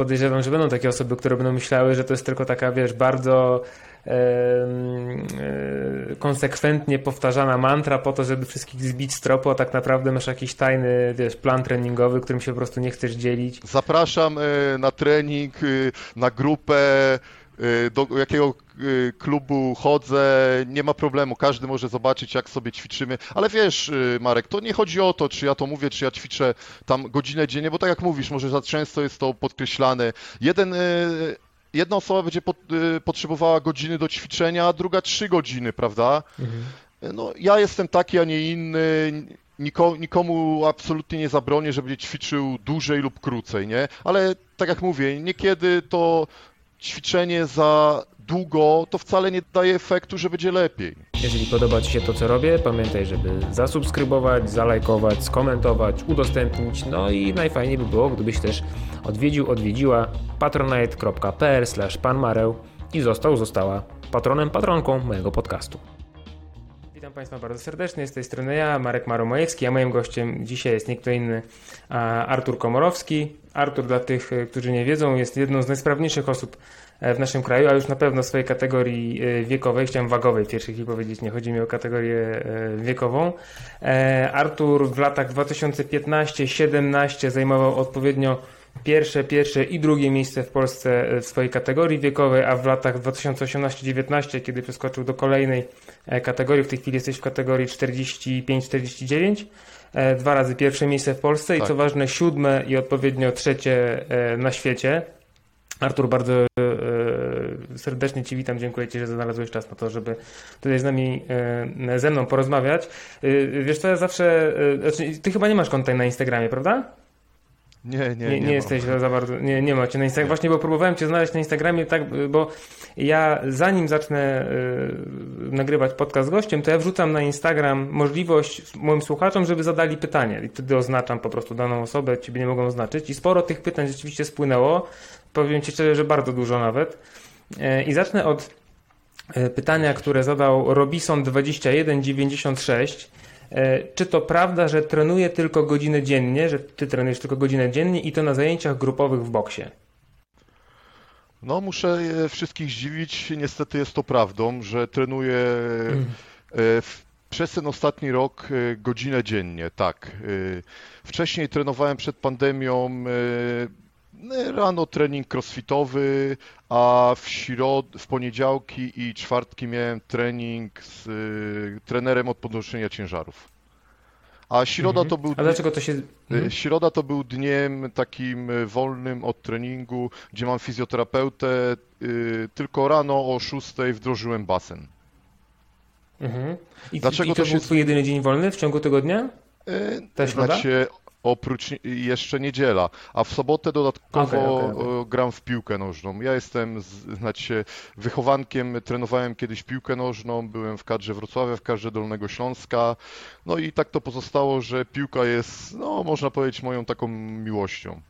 podejrzewam, że będą takie osoby, które będą myślały, że to jest tylko taka, wiesz, bardzo e, e, konsekwentnie powtarzana mantra po to, żeby wszystkich zbić z tropu, a tak naprawdę masz jakiś tajny, wiesz, plan treningowy, którym się po prostu nie chcesz dzielić. Zapraszam e, na trening, e, na grupę, do jakiego e, klubu chodzę, nie ma problemu, każdy może zobaczyć, jak sobie ćwiczymy, ale wiesz, e, Marek, to nie chodzi o to, czy ja to mówię, czy ja ćwiczę tam godzinę dziennie, bo tak jak mówisz, może za często jest to podkreślane. Jeden, jedna osoba będzie pot, potrzebowała godziny do ćwiczenia, a druga trzy godziny, prawda? No, ja jestem taki, a nie inny. Niko, nikomu absolutnie nie zabronię, żeby ćwiczył dłużej lub krócej, nie? Ale tak jak mówię, niekiedy to ćwiczenie za długo to wcale nie daje efektu, że będzie lepiej. Jeżeli podoba Ci się to, co robię, pamiętaj, żeby zasubskrybować, zalajkować, skomentować, udostępnić. No i najfajniej by było, gdybyś też odwiedził, odwiedziła patronite.pl panmareł i został, została patronem, patronką mojego podcastu. Witam Państwa bardzo serdecznie, z tej strony ja, Marek Maromojewski, a moim gościem dzisiaj jest nie kto inny, Artur Komorowski. Artur, dla tych, e, którzy nie wiedzą, jest jedną z najsprawniejszych osób e, w naszym kraju, a już na pewno w swojej kategorii e, wiekowej, chciałem wagowej pierwszej chwili powiedzieć, nie chodzi mi o kategorię wiekową. Artur w latach 2015-17 zajmował odpowiednio pierwsze, pierwsze i drugie miejsce w Polsce w swojej kategorii wiekowej, a w latach 2018-19, kiedy przeskoczył do kolejnej kategorii, w tej chwili jesteś w kategorii 45-49, e, dwa razy pierwsze miejsce w Polsce i Tak. co ważne siódme i odpowiednio trzecie e, na świecie. Artur, bardzo e, serdecznie Ci witam, dziękuję Ci, że znalazłeś czas na to, żeby tutaj z nami, e, ze mną porozmawiać. E, Wiesz co, ja zawsze, e, znaczy, Ty chyba nie masz konta na Instagramie, prawda? Nie, nie, Nie, nie, nie, mam. jesteś za bardzo, nie, nie macie na Instagramie. Właśnie, bo próbowałem Cię znaleźć na Instagramie, tak, bo ja zanim zacznę y, nagrywać podcast z gościem, to ja wrzucam na Instagram możliwość moim słuchaczom, żeby zadali pytanie i wtedy oznaczam po prostu daną osobę, Ciebie nie mogą oznaczyć i sporo tych pytań rzeczywiście spłynęło. Powiem Ci szczerze, że bardzo dużo nawet. E, I zacznę od e, pytania, które zadał Robison2196. E, Czy to prawda, że trenuje tylko godzinę dziennie, że ty trenujesz tylko godzinę dziennie i to na zajęciach grupowych w boksie? No, muszę wszystkich zdziwić. Niestety jest to prawdą, że trenuję e, w, przez ten ostatni rok e, godzinę dziennie, tak. Wcześniej trenowałem przed pandemią rano trening crossfitowy, a w środ, w poniedziałki i czwartki miałem trening z e, trenerem od podnoszenia ciężarów. A środa to był A dlaczego to się... Mhm. Y, Środa to był dniem takim y, wolnym od treningu, gdzie mam fizjoterapeutę. y, Tylko rano o 6 wdrożyłem basen. Mhm. I, Dlaczego I to, to się był z- twój jedyny dzień wolny w ciągu tygodnia? Y, Ta środa? Znaczy, oprócz jeszcze niedziela, a w sobotę dodatkowo Okej, okej, okej. y, gram w piłkę nożną. Ja jestem, z- znaczy się, wychowankiem, trenowałem kiedyś piłkę nożną, byłem w kadrze Wrocławia, w kadrze Dolnego Śląska. No i tak to pozostało, że piłka jest, no można powiedzieć, moją taką miłością.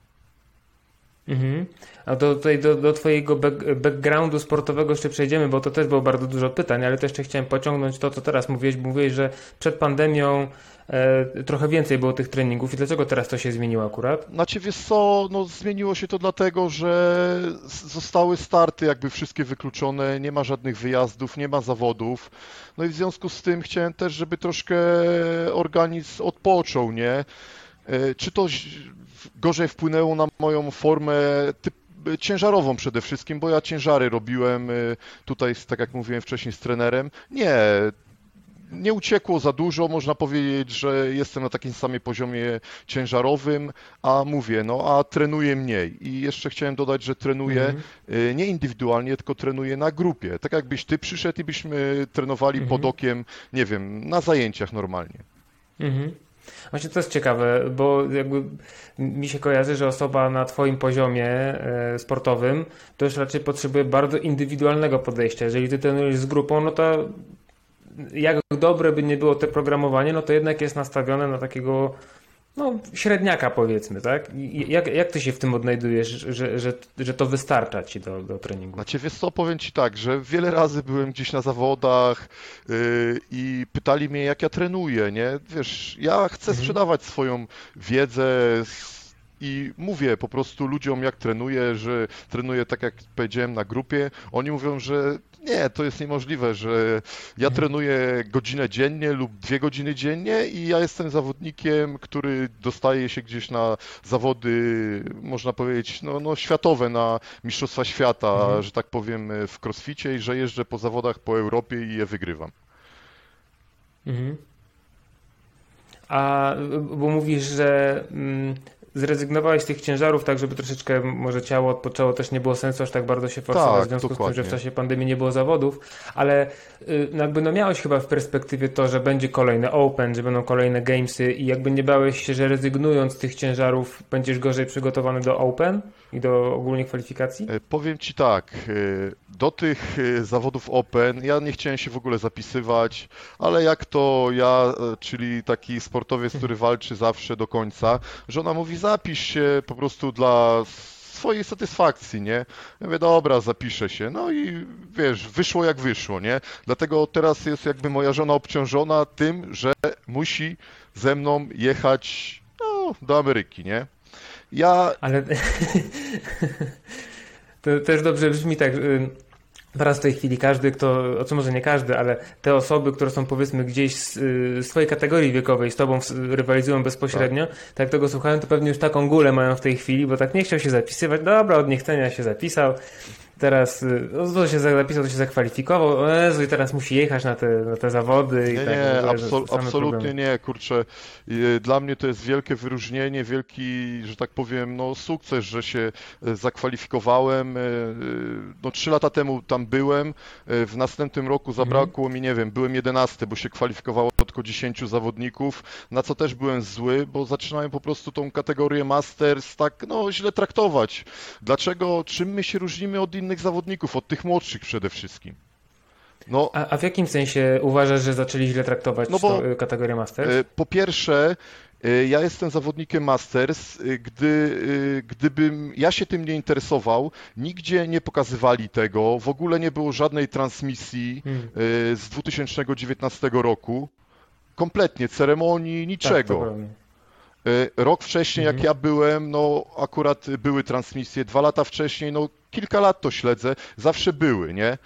Mhm. A do, tutaj do, do twojego back, backgroundu sportowego jeszcze przejdziemy, bo to też było bardzo dużo pytań, ale to jeszcze chciałem pociągnąć to, co teraz mówiłeś. Mówiłeś, że przed pandemią e, trochę więcej było tych treningów i dlaczego teraz to się zmieniło akurat? Znaczy, wiesz co, no zmieniło się to dlatego, że zostały starty jakby wszystkie wykluczone, nie ma żadnych wyjazdów, nie ma zawodów. No i w związku z tym chciałem też, żeby troszkę organizm odpoczął, nie? E, Czy to gorzej wpłynęło na moją formę typ, ciężarową przede wszystkim, bo ja ciężary robiłem e, tutaj, tak jak mówiłem wcześniej, z trenerem. Nie, nie uciekło za dużo, można powiedzieć, że jestem na takim samym poziomie ciężarowym, a mówię, no a trenuję mniej. I jeszcze chciałem dodać, że trenuję Mhm. y, nie indywidualnie, tylko trenuję na grupie. Tak jakbyś ty przyszedł i byśmy trenowali Mhm. pod okiem, nie wiem, na zajęciach normalnie. Mhm. Właśnie to jest ciekawe, bo jakby mi się kojarzy, że osoba na Twoim poziomie e, sportowym to już raczej potrzebuje bardzo indywidualnego podejścia. Jeżeli Ty trenujesz z grupą, no to jak dobre by nie było te programowanie, no to jednak jest nastawione na takiego no, średniaka powiedzmy, tak? I jak, jak Ty się w tym odnajdujesz, że, że, że to wystarcza Ci do, do treningu? Znaczy, wiesz co, powiem ci tak, że wiele razy byłem gdzieś na zawodach yy, i pytali mnie, jak ja trenuję, nie? Wiesz, ja chcę Mhm. sprzedawać swoją wiedzę, i mówię po prostu ludziom, jak trenuję, że trenuję tak, jak powiedziałem na grupie. Oni mówią, że nie, to jest niemożliwe, że ja Mhm. trenuję godzinę dziennie lub dwie godziny dziennie i ja jestem zawodnikiem, który dostaje się gdzieś na zawody, można powiedzieć, no, no światowe, na Mistrzostwa Świata, Mhm. że tak powiem, w crossficie i że jeżdżę po zawodach po Europie i je wygrywam. Mhm. A bo mówisz, że mm, zrezygnowałeś z tych ciężarów, tak żeby troszeczkę może ciało odpoczęło, też nie było sensu aż tak bardzo się forsować Tak, w związku z tym, że w dokładnie. czasie pandemii nie było zawodów, ale y, no jakby no miałeś chyba w perspektywie to, że będzie kolejny Open, że będą kolejne Gamesy i jakby nie bałeś się, że rezygnując z tych ciężarów będziesz gorzej przygotowany do Open i do ogólnie kwalifikacji? E, Powiem Ci tak, e, do tych e, zawodów Open ja nie chciałem się w ogóle zapisywać, ale jak to ja, czyli taki sportowiec, który walczy zawsze do końca, żona mówi zapisz się po prostu dla swojej satysfakcji, nie? Ja mówię, dobra, zapiszę się. No i wiesz, wyszło jak wyszło, nie? Dlatego teraz jest jakby moja żona obciążona tym, że musi ze mną jechać no, do Ameryki, nie? Ja Ale to też dobrze brzmi tak. y, Teraz w tej chwili każdy, kto, o co może nie każdy, ale te osoby, które są powiedzmy gdzieś z y, swojej kategorii wiekowej z tobą rywalizują bezpośrednio, tak. jak tego słuchają, to pewnie już taką gulę mają w tej chwili, bo tak nie chciał się zapisywać. Dobra, od niechcenia się zapisał. Teraz y, no, to się zapisał, to się zakwalifikował. O Jezu, i teraz musi jechać na te, na te zawody. i Nie, tak, nie, że absol- absolutnie problemy. nie, kurczę. Y, Dla mnie to jest wielkie wyróżnienie, wielki, że tak powiem, no sukces, że się e, zakwalifikowałem. No trzy lata temu tam byłem, w następnym roku zabrakło mi, nie wiem, byłem 11, bo się kwalifikowało tylko 10 zawodników, na co też byłem zły, bo zaczynałem po prostu tą kategorię Masters tak, no źle traktować. Dlaczego, czym my się różnimy od innych zawodników, od tych młodszych przede wszystkim? No, A, a w jakim sensie uważasz, że zaczęli źle traktować No bo, y, kategorię Masters? E, Po pierwsze, e, ja jestem zawodnikiem Masters. Gdy, gdybym ja się tym nie interesował, nigdzie nie pokazywali tego, w ogóle nie było żadnej transmisji Hmm. z 2019 roku. Kompletnie, ceremonii, Tak, niczego. E, Rok wcześniej, jak Mhm. ja byłem, no akurat były transmisje, dwa lata wcześniej, no kilka lat to śledzę, zawsze były, nie?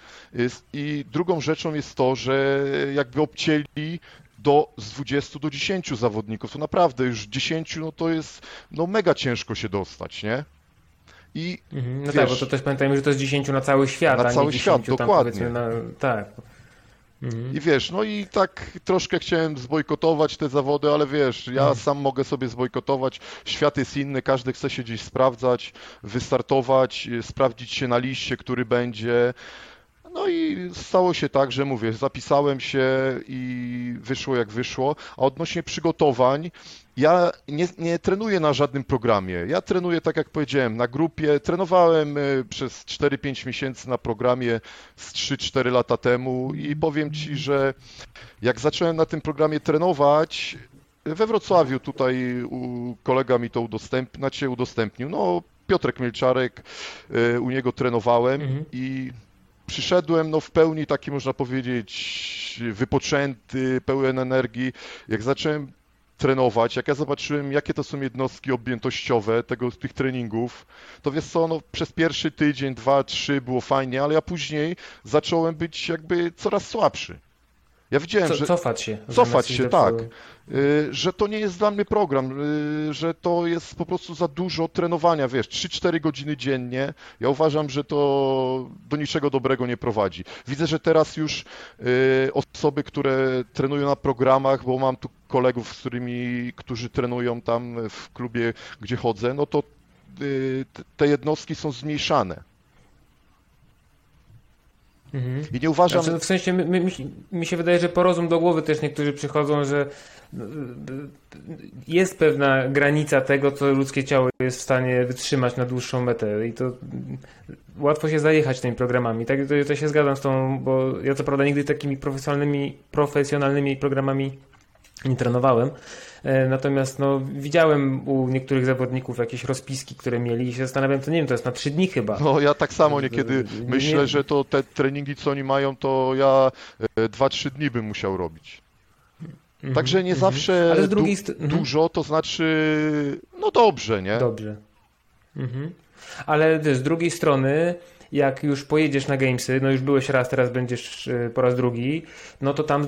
I drugą rzeczą jest to, że jakby obcięli do, z 20 do 10 zawodników, to naprawdę już 10, no to jest, no mega ciężko się dostać, nie? I Mhm, No Wiesz- tak, bo to też pamiętajmy, że to jest 10 na cały świat, Na a nie cały 10 świat, tam dokładnie. na... Tak. Mhm. I wiesz, no i tak troszkę chciałem zbojkotować te zawody, ale wiesz, ja Mhm. sam mogę sobie zbojkotować. Świat jest inny, każdy chce się gdzieś sprawdzać, wystartować, y, sprawdzić się na liście, który będzie. No i stało się tak, że mówię, zapisałem się i wyszło jak wyszło. A odnośnie przygotowań, ja nie, nie trenuję na żadnym programie. Ja trenuję, tak jak powiedziałem, na grupie. Trenowałem y, przez 4-5 miesięcy na programie z 3-4 lata temu i powiem Ci, że jak zacząłem na tym programie trenować, we Wrocławiu tutaj u, kolega mi to udostępnił, znaczy udostępnił, no Piotrek Mielczarek, y, u niego trenowałem Mhm. i przyszedłem no w pełni taki można powiedzieć wypoczęty, pełen energii. Jak zacząłem trenować, jak ja zobaczyłem jakie to są jednostki objętościowe tego, tych treningów, to wiesz co, no przez pierwszy tydzień, dwa, trzy było fajnie, ale ja później zacząłem być jakby coraz słabszy. Ja widziałem, Co, że cofać się. Cofać się, tak. y, że to nie jest dla mnie program, y, że to jest po prostu za dużo trenowania, wiesz, 3-4 godziny dziennie. Ja uważam, że to do niczego dobrego nie prowadzi. Widzę, że teraz już y, osoby, które trenują na programach, bo mam tu kolegów, z którymi, którzy trenują tam w klubie, gdzie chodzę, no to te jednostki są zmniejszane. Mhm. I nie uważam, Znaczy, w sensie mi, mi, mi się wydaje, że po rozum do głowy też niektórzy przychodzą, że y, jest pewna granica tego, co ludzkie ciało jest w stanie wytrzymać na dłuższą metę i to łatwo się zajechać tymi programami. Tak, to, to się zgadzam z tą, bo ja co prawda nigdy takimi profesjonalnymi, profesjonalnymi programami nie trenowałem. E, Natomiast no, widziałem u niektórych zawodników jakieś rozpiski, które mieli i się zastanawiam, to nie wiem, to jest na trzy dni chyba. No ja tak samo niekiedy Nie- myślę, że to te treningi, co oni mają, to ja 2-3 dni bym musiał robić. Mhm, Także nie mhm. zawsze drugiej du- mhm. dużo to znaczy, no dobrze, nie? Dobrze. Mhm. Ale z drugiej strony, jak już pojedziesz na Gamesy, no już byłeś raz, teraz będziesz y, po raz drugi, no to tam y,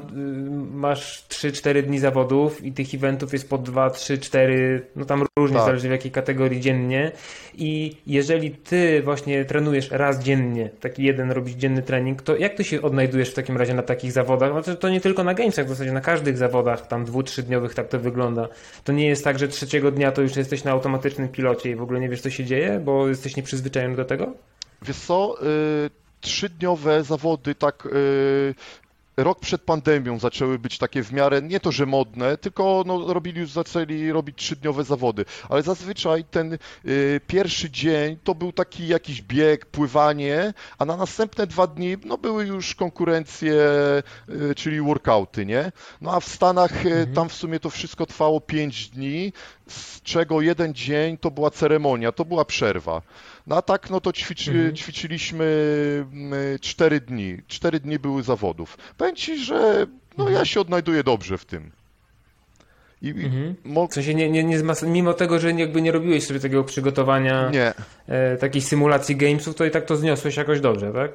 masz 3-4 dni zawodów i tych eventów jest po 2, 3, 4, no tam różnie, Tak. zależy w jakiej kategorii dziennie. I jeżeli ty właśnie trenujesz raz dziennie, taki jeden robisz dzienny trening, to jak ty się odnajdujesz w takim razie na takich zawodach? No to, to nie tylko na Gamesach, w zasadzie na każdych zawodach, tam dwu, trzydniowych tak to wygląda. To nie jest tak, że trzeciego dnia to już jesteś na automatycznym pilocie i w ogóle nie wiesz co się dzieje, bo jesteś nieprzyzwyczajony do tego? Wiesz co, y, trzydniowe zawody tak y, rok przed pandemią zaczęły być takie w miarę, nie to, że modne, tylko no, robili już zaczęli robić trzydniowe zawody, ale zazwyczaj ten y, pierwszy dzień to był taki jakiś bieg, pływanie, a na następne dwa dni no, były już konkurencje, y, czyli workouty, nie? No a w Stanach y, tam w sumie to wszystko trwało pięć dni, z czego jeden dzień to była ceremonia, to była przerwa. No a tak, no to ćwiczy, Mhm. ćwiczyliśmy mm, cztery dni. Cztery dni były zawodów. Powiem ci, że no ja się odnajduję dobrze w tym. I Mhm. mo- W sensie nie, nie, nie zmas- mimo tego, że jakby nie robiłeś sobie takiego przygotowania, nie. e, takiej symulacji gamesów, to i tak to zniosłeś jakoś dobrze, tak?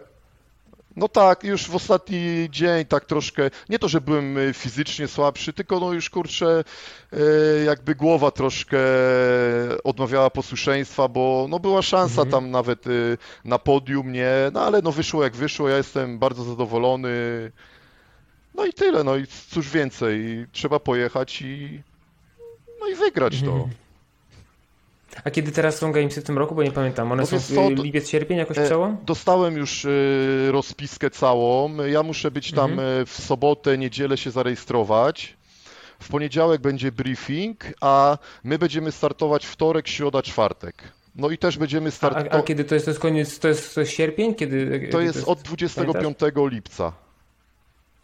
No tak, już w ostatni dzień tak troszkę, nie to, że byłem y, fizycznie słabszy, tylko no już kurczę, y, jakby głowa troszkę odmawiała posłuszeństwa, bo no była szansa Mhm. tam nawet y, na podium, nie, no ale no wyszło jak wyszło, ja jestem bardzo zadowolony. No i tyle, no i cóż więcej, trzeba pojechać i no i wygrać to. Mhm. A kiedy teraz są gamesy w tym roku, bo nie pamiętam, one No są w co, to- lipiec, sierpień jakoś E, przełom? Dostałem już y, rozpiskę całą. Ja muszę być tam Mhm. y, w sobotę, niedzielę się zarejestrować. W poniedziałek będzie briefing, a my będziemy startować wtorek, środa, czwartek. No i też będziemy startować. a, a kiedy to jest, to jest koniec, to jest, to jest sierpień? Kiedy, To kiedy jest od 25 lipca.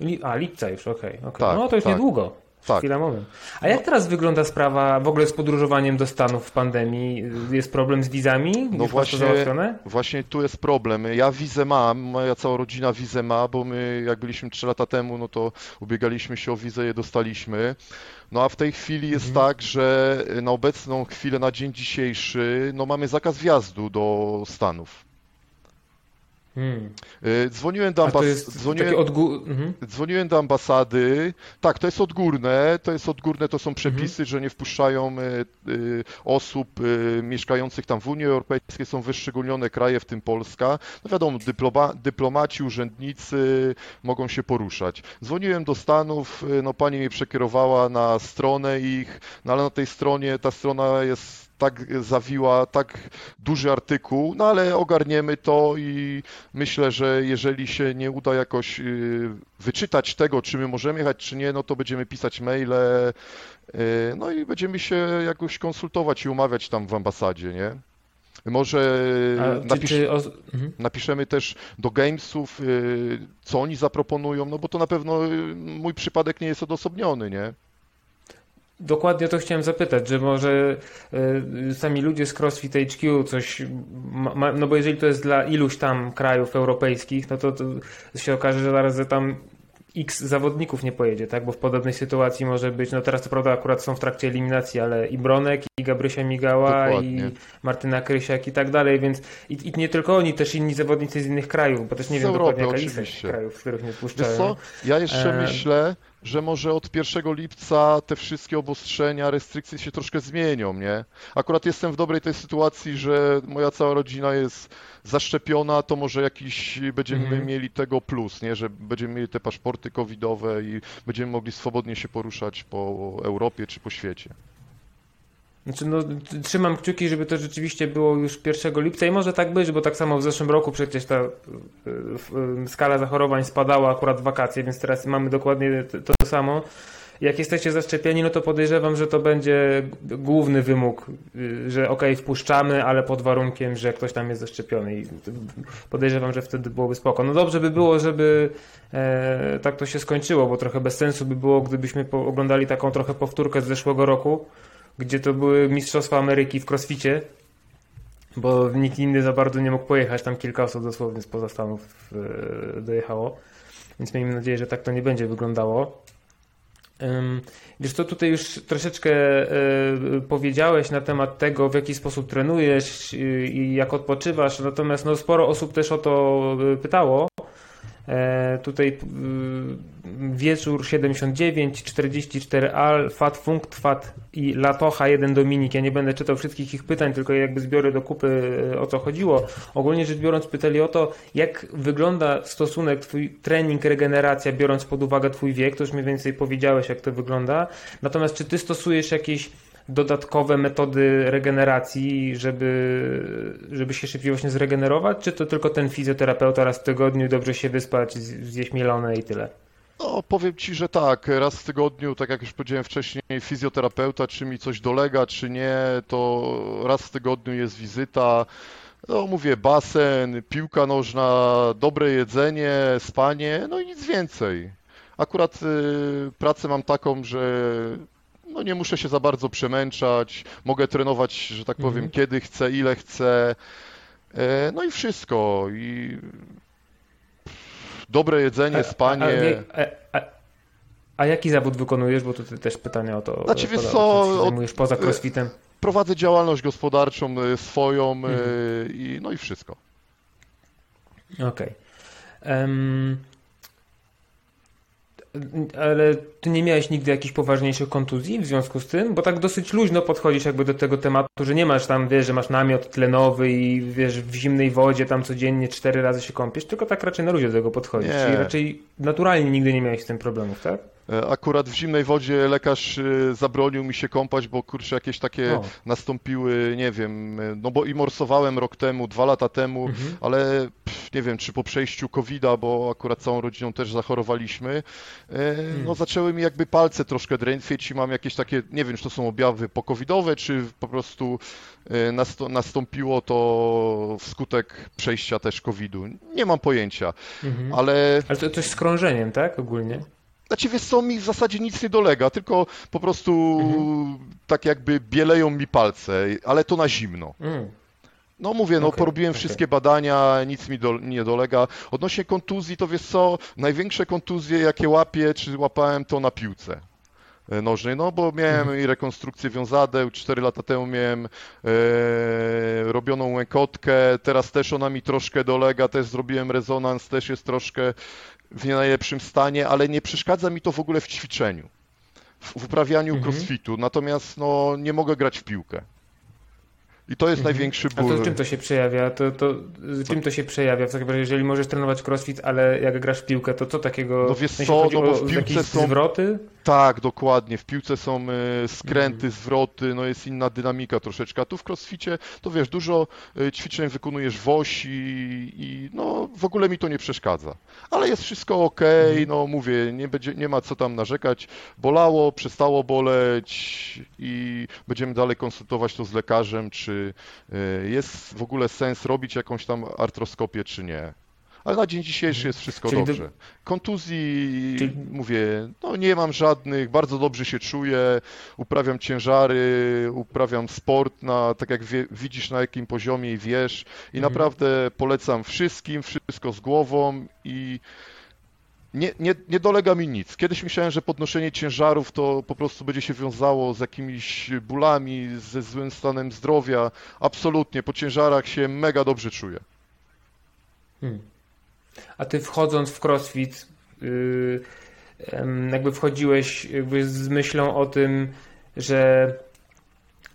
Li, a, lipca już, okej. okej. Tak, no to już tak. niedługo. Tak. A jak teraz wygląda sprawa w ogóle z podróżowaniem do Stanów w pandemii? Jest problem z wizami? Już masz to właśnie- załatwione? Właśnie tu jest problem. Ja wizę mam, moja cała rodzina wizę ma, bo my jak byliśmy 3 lata temu, no to ubiegaliśmy się o wizę, je dostaliśmy. No a w tej chwili jest Mhm. tak, że na obecną chwilę, na dzień dzisiejszy, no mamy zakaz wjazdu do Stanów. Hmm. Y, Dzwoniłem do ambas- dzwoniłem, odgó... Mhm. dzwoniłem do ambasady. Tak, to jest odgórne, to jest odgórne, to są Mhm. przepisy, że nie wpuszczają y, y, osób mieszkających tam w Unii Europejskiej, są wyszczególnione kraje, w tym Polska. No wiadomo, dyploma, dyplomaci, urzędnicy mogą się poruszać. Dzwoniłem do Stanów, no pani mnie przekierowała na stronę ich, no ale na tej stronie, ta strona jest tak zawiła, tak duży artykuł, no ale ogarniemy to i myślę, że jeżeli się nie uda jakoś y, wyczytać tego, czy my możemy jechać, czy nie, no to będziemy pisać maile, y, no i będziemy się jakoś konsultować i umawiać tam w ambasadzie, nie? Może A, czy, napisz, mhm. napiszemy też do Gamesów, y, co oni zaproponują, no bo to na pewno y, mój przypadek nie jest odosobniony, nie? Dokładnie o to chciałem zapytać, że może y, sami ludzie z CrossFit HQ coś, ma, no bo jeżeli to jest dla iluś tam krajów europejskich, no to, to się okaże, że zaraz tam x zawodników nie pojedzie, tak? Bo w podobnej sytuacji może być, no teraz to prawda akurat są w trakcie eliminacji, ale i Bronek, i Gabrysia Migała, Dokładnie. i Martyna Krysiak i tak dalej, więc i, i nie tylko oni, też inni zawodnicy z innych krajów, bo też nie Z wiem Europy, dokładnie jaka lista krajów, w których nie Wiesz puszczają. co, ja jeszcze E, myślę, że może od 1 lipca te wszystkie obostrzenia, restrykcje się troszkę zmienią, nie? Akurat jestem w dobrej tej sytuacji, że moja cała rodzina jest zaszczepiona, to może jakiś będziemy Mhm. mieli tego plus, nie? Że będziemy mieli te paszporty covidowe i będziemy mogli swobodnie się poruszać po Europie czy po świecie. Znaczy, no, trzymam kciuki, żeby to rzeczywiście było już 1 lipca i może tak być, bo tak samo w zeszłym roku przecież ta y, y, skala zachorowań spadała akurat w wakacje, więc teraz mamy dokładnie to samo. Jak jesteście zaszczepieni, no to podejrzewam, że to będzie główny wymóg, y, że okej, wpuszczamy, ale pod warunkiem, że ktoś tam jest zaszczepiony i podejrzewam, że wtedy byłoby spoko. No dobrze by było, żeby e, tak to się skończyło, bo trochę bez sensu by było, gdybyśmy oglądali taką trochę powtórkę z zeszłego roku, gdzie to były Mistrzostwa Ameryki w crossficie, bo nikt inny za bardzo nie mógł pojechać, tam kilka osób dosłownie spoza Stanów e, dojechało, więc miejmy nadzieję, że tak to nie będzie wyglądało. Wiesz co, tutaj już troszeczkę e, powiedziałeś na temat tego, w jaki sposób trenujesz i jak odpoczywasz, natomiast no, sporo osób też o to e, pytało. E, tutaj wieczór 79, 44 Al, Fat Funkt, Fat i Latocha 1 Dominik. Ja nie będę czytał wszystkich ich pytań, tylko jakby zbiorę do kupy o co chodziło. Ogólnie rzecz biorąc pytali o to, jak wygląda stosunek twój trening, regeneracja, biorąc pod uwagę twój wiek, to już mniej więcej powiedziałeś jak to wygląda. Natomiast czy ty stosujesz jakieś dodatkowe metody regeneracji, żeby, żeby się szybciej właśnie zregenerować, czy to tylko ten fizjoterapeuta raz w tygodniu dobrze się wyspać, zjeść mielone i tyle? No, powiem Ci, że tak, raz w tygodniu, tak jak już powiedziałem wcześniej, fizjoterapeuta, czy mi coś dolega, czy nie, to raz w tygodniu jest wizyta. No mówię, basen, piłka nożna, dobre jedzenie, spanie, no i nic więcej. Akurat y, pracę mam taką, że no nie muszę się za bardzo przemęczać, mogę trenować, że tak powiem, mhm. kiedy chcę, ile chcę. E, no i wszystko. I dobre jedzenie, spanie. A, a, a, a, jaki zawód wykonujesz? Bo tutaj też pytanie o to. Znaczy, wiesz co, czy zajmujesz poza e, crossfitem? Prowadzę działalność gospodarczą e, swoją mhm. i, no i wszystko. Okej. Okay. Um, ale ty nie miałeś nigdy jakichś poważniejszych kontuzji w związku z tym? Bo tak dosyć luźno podchodzisz jakby do tego tematu, że nie masz tam, wiesz, że masz namiot tlenowy i wiesz, w zimnej wodzie tam codziennie cztery razy się kąpiesz, tylko tak raczej na luzie do tego podchodzisz. Nie. Czyli raczej naturalnie nigdy nie miałeś z tym problemów, tak? E, akurat w zimnej wodzie lekarz e, zabronił mi się kąpać, bo kurczę jakieś takie o. nastąpiły, nie wiem, e, no bo i morsowałem rok temu, dwa lata temu, mhm. ale pff, nie wiem, czy po przejściu COVID-a, bo akurat całą rodziną też zachorowaliśmy, no zaczęły mi jakby palce troszkę drętwieć i mam jakieś takie, nie wiem, czy to są objawy pokowidowe, czy po prostu nastąpiło to wskutek przejścia też COVID-u. Nie mam pojęcia, mhm. ale... Ale to coś z krążeniem, tak, ogólnie? Znaczy wiesz co, mi w zasadzie nic nie dolega, tylko po prostu mhm. tak jakby bieleją mi palce, ale to na zimno. Mm. No mówię, no okay, porobiłem okay. wszystkie badania, nic mi do, nie dolega. Odnośnie kontuzji, to wiesz co, największe kontuzje jakie łapię, czy łapałem to na piłce e, nożnej, no bo miałem mhm. i rekonstrukcję wiązadeł, 4 lata temu miałem e, robioną łękotkę, teraz też ona mi troszkę dolega, też zrobiłem rezonans, też jest troszkę w nie najlepszym stanie, ale nie przeszkadza mi to w ogóle w ćwiczeniu, w uprawianiu mhm. crossfitu, natomiast no, nie mogę grać w piłkę. I to jest mhm. największy ból. A to czym to się przejawia? To, to, czym to się przejawia? W takim razie, jeżeli możesz trenować crossfit, ale jak grasz w piłkę, to co takiego? No wiesz co, no bo w piłce są... zwroty? Tak, dokładnie. W piłce są e, skręty, mhm. zwroty, no jest inna dynamika troszeczkę. A tu w crossficie, to wiesz, dużo e, ćwiczeń wykonujesz w osi i no w ogóle mi to nie przeszkadza. Ale jest wszystko ok, mhm. no mówię, nie, będzie, nie ma co tam narzekać. Bolało, przestało boleć i będziemy dalej konsultować to z lekarzem, czy e, jest w ogóle sens robić jakąś tam artroskopię, czy nie ale na dzień dzisiejszy jest wszystko Czyli dobrze. Kontuzji, Czyli... mówię, no nie mam żadnych, bardzo dobrze się czuję, uprawiam ciężary, uprawiam sport, na, tak jak wie, widzisz na jakim poziomie i wiesz i mhm. naprawdę polecam wszystkim, wszystko z głową i nie, nie, nie dolega mi nic. Kiedyś myślałem, że podnoszenie ciężarów to po prostu będzie się wiązało z jakimiś bólami, ze złym stanem zdrowia. Absolutnie, po ciężarach się mega dobrze czuję. Hmm. A ty wchodząc w crossfit, yy, jakby wchodziłeś jakby z myślą o tym, że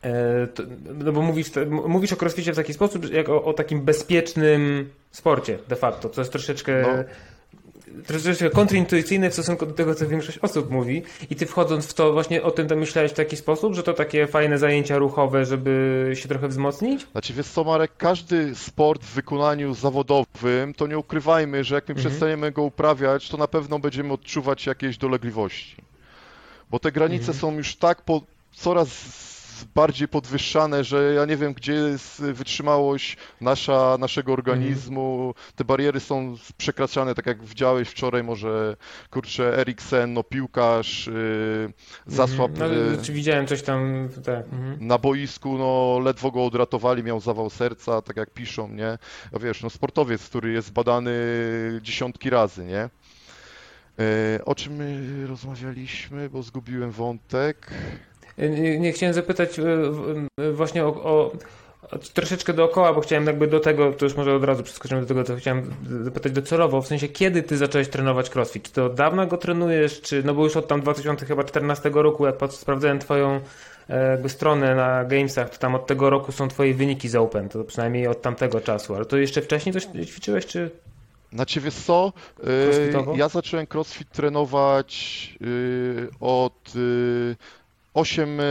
e, no bo mówisz, mówisz o crossficie w taki sposób, jak o, o takim bezpiecznym sporcie de facto, co jest troszeczkę no troszeczkę kontrintuicyjne w stosunku do tego, co większość osób mówi. I ty wchodząc w to, właśnie o tym to myślałeś w taki sposób, że to takie fajne zajęcia ruchowe, żeby się trochę wzmocnić? Znaczy, wiesz co, Marek, każdy sport w wykonaniu zawodowym, to nie ukrywajmy, że jak my mhm. przestaniemy go uprawiać, to na pewno będziemy odczuwać jakieś dolegliwości. Bo te granice mhm. są już tak po, coraz bardziej podwyższane, że ja nie wiem, gdzie jest wytrzymałość nasza, naszego organizmu. Te bariery są przekraczane, tak jak widziałeś wczoraj, może kurczę, Eriksen, no piłkarz, yy, zasłab. No, czy widziałem coś tam, tak. Mhm. Na boisku, no ledwo go odratowali, miał zawał serca, tak jak piszą, nie? A wiesz, no sportowiec, który jest badany dziesiątki razy, nie? E, o czym my rozmawialiśmy, bo zgubiłem wątek. Nie, chciałem zapytać e, e, właśnie o, o, troszeczkę dookoła, bo chciałem jakby do tego, to już może od razu przeskoczymy do tego, co chciałem zapytać docelowo, w sensie kiedy ty zacząłeś trenować crossfit? Czy to od dawna go trenujesz, czy no bo już od tam 2014 roku, jak sprawdzałem twoją e, jakby stronę na Gamesach, to tam od tego roku są twoje wyniki z Open, to przynajmniej od tamtego czasu, ale to jeszcze wcześniej coś ćwiczyłeś, czy... Znaczy wiesz co, Crossfitowo? ja zacząłem crossfit trenować od 8 e,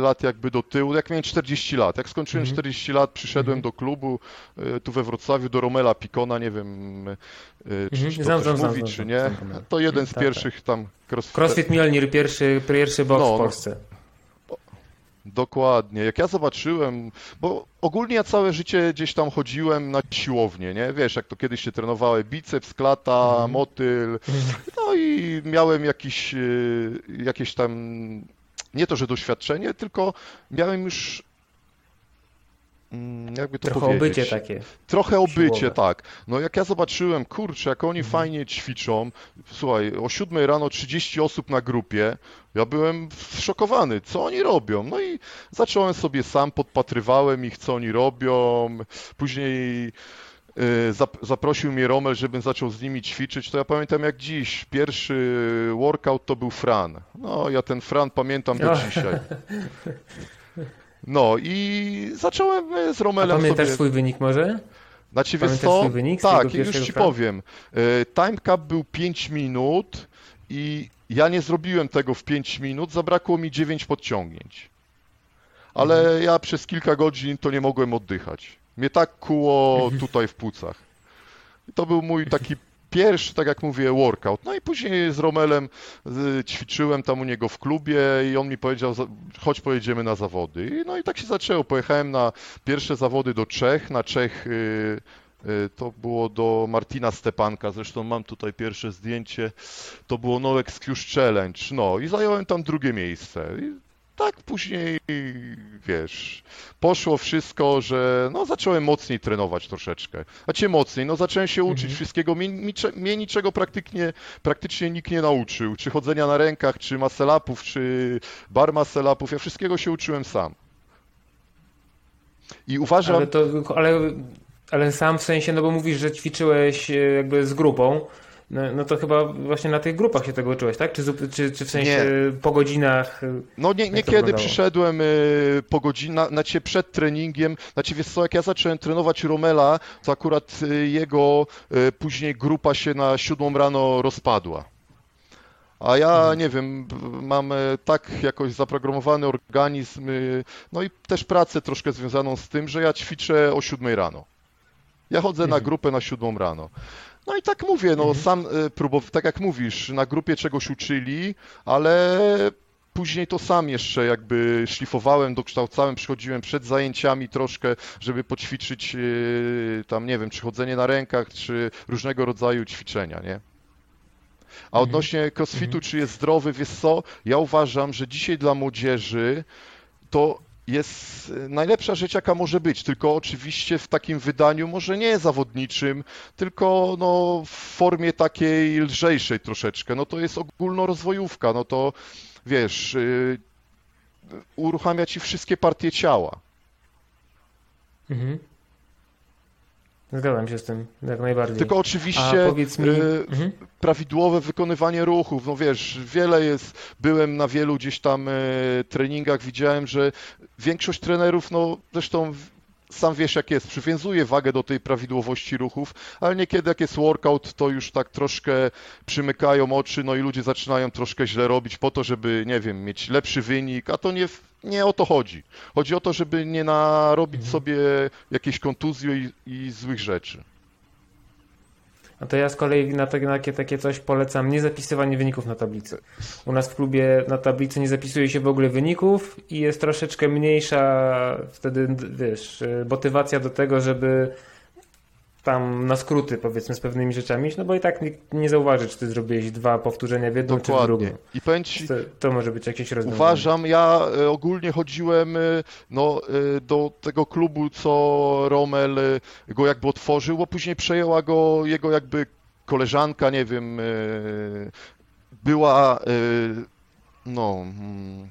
lat jakby do tyłu, jak miałem 40 lat. Jak skończyłem Mhm. 40 lat, przyszedłem Mhm. do klubu e, tu we Wrocławiu, do Romela Pikona, nie wiem e, czy, Mhm. czy to Znam, znam, mówi, znam, czy nie. To jeden z Tak, tak. pierwszych tam crossfit. CrossFit Mjolnir, pierwszy, pierwszy box No, w no. Polsce. Dokładnie. Jak ja zobaczyłem, bo ogólnie ja całe życie gdzieś tam chodziłem na siłownię, nie? Wiesz, jak to kiedyś się trenowały biceps, klata, Mhm. motyl. No i miałem jakiś, jakieś tam, nie to, że doświadczenie, tylko miałem już, mm, jakby to Trochę powiedzieć. obycie takie. Trochę obycie, siłowe. tak. No jak ja zobaczyłem, kurczę, jak oni Mhm. fajnie ćwiczą, słuchaj, o 7 rano 30 osób na grupie, ja byłem zszokowany, co oni robią. No i zacząłem sobie sam, podpatrywałem ich, co oni robią. Później zaprosił mnie Romel, żebym zaczął z nimi ćwiczyć, to ja pamiętam jak dziś. Pierwszy workout to był Fran. No, ja ten Fran pamiętam do O. dzisiaj. No i zacząłem y, z A Romelem pamiętasz sobie... swój wynik może? Znaczy, wiesz Pamiętasz co? swój wynik Tak, już ci Fran? powiem. E, Time cap był 5 minut i ja nie zrobiłem tego w 5 minut, zabrakło mi 9 podciągnięć. Ale ja przez kilka godzin to nie mogłem oddychać. Mnie tak kuło tutaj w płucach. I to był mój taki pierwszy, tak jak mówię, workout. No i później z Romelem y, ćwiczyłem tam u niego w klubie i on mi powiedział, chodź pojedziemy na zawody. No i tak się zaczęło. Pojechałem na pierwsze zawody do Czech, na Czech y, y, to było do Martina Stepanka, zresztą mam tutaj pierwsze zdjęcie, to było No Excuse Challenge, no i zająłem tam drugie miejsce. I tak później, wiesz, poszło wszystko, że no zacząłem mocniej trenować troszeczkę. A cię mocniej, no zacząłem się uczyć Mhm. wszystkiego, mnie, mnie, niczego praktycznie, praktycznie nikt nie nauczył, czy chodzenia na rękach, czy maselapów, czy bar maselapów, ja wszystkiego się uczyłem sam. I uważam, Ale to, ale, ale sam w sensie, no bo mówisz, że ćwiczyłeś e, jakby z grupą, no, no to chyba właśnie na tych grupach się tego uczyłeś, tak? Czy, czy, czy w sensie po godzinach? e, No nie, niekiedy przyszedłem przyszedłem po godzinach, znaczy przed treningiem, znaczy wiesz co, jak ja zacząłem trenować Romela, to akurat y, jego y, później grupa się na siódmą rano rozpadła. A ja Mhm. nie wiem, mam tak jakoś zaprogramowany organizm, y, no i też pracę troszkę związaną z tym, że ja ćwiczę o siódmej rano. Ja chodzę na Mhm. grupę na siódmą rano. No i tak mówię, no Mhm. sam próbowałem, tak jak mówisz, na grupie czegoś uczyli, ale później to sam jeszcze jakby szlifowałem, dokształcałem, przychodziłem przed zajęciami troszkę, żeby poćwiczyć yy, tam, nie wiem, czy chodzenie na rękach, czy różnego rodzaju ćwiczenia, nie? A Mhm. odnośnie crossfitu, Mhm. czy jest zdrowy, wiesz co, ja uważam, że dzisiaj dla młodzieży to jest e, najlepsza rzecz, jaka może być, tylko oczywiście w takim wydaniu może nie zawodniczym, tylko no, w formie takiej lżejszej troszeczkę. No to jest ogólnorozwojówka, no to wiesz, y, uruchamia ci wszystkie partie ciała. Mhm. Zgadzam się z tym, jak najbardziej. Tylko oczywiście mi, y, mhm. prawidłowe wykonywanie ruchów. No wiesz, wiele jest, byłem na wielu gdzieś tam e, treningach, widziałem, że większość trenerów, no zresztą sam wiesz jak jest, przywiązuje wagę do tej prawidłowości ruchów, ale niekiedy jak jest workout, to już tak troszkę przymykają oczy, no i ludzie zaczynają troszkę źle robić po to, żeby, nie wiem, mieć lepszy wynik, a to nie, w- nie o to chodzi. Chodzi o to, żeby nie narobić Mhm. sobie jakiejś kontuzji i, i złych rzeczy. A to ja z kolei na takie, takie, coś polecam nie zapisywanie wyników na tablicy. U nas w klubie na tablicy nie zapisuje się w ogóle wyników i jest troszeczkę mniejsza wtedy, wiesz, y, motywacja do tego, żeby tam na skróty powiedzmy z pewnymi rzeczami, no bo i tak nikt nie zauważy, czy ty zrobiłeś dwa powtórzenia w jedną czy w drugą. I ci, To, to może być jakieś rozwiązanie. Uważam, ja e, ogólnie chodziłem e, no, e, do tego klubu, co Rommel go jakby otworzył, bo później przejęła go jego jakby koleżanka, nie wiem, była, no, mm,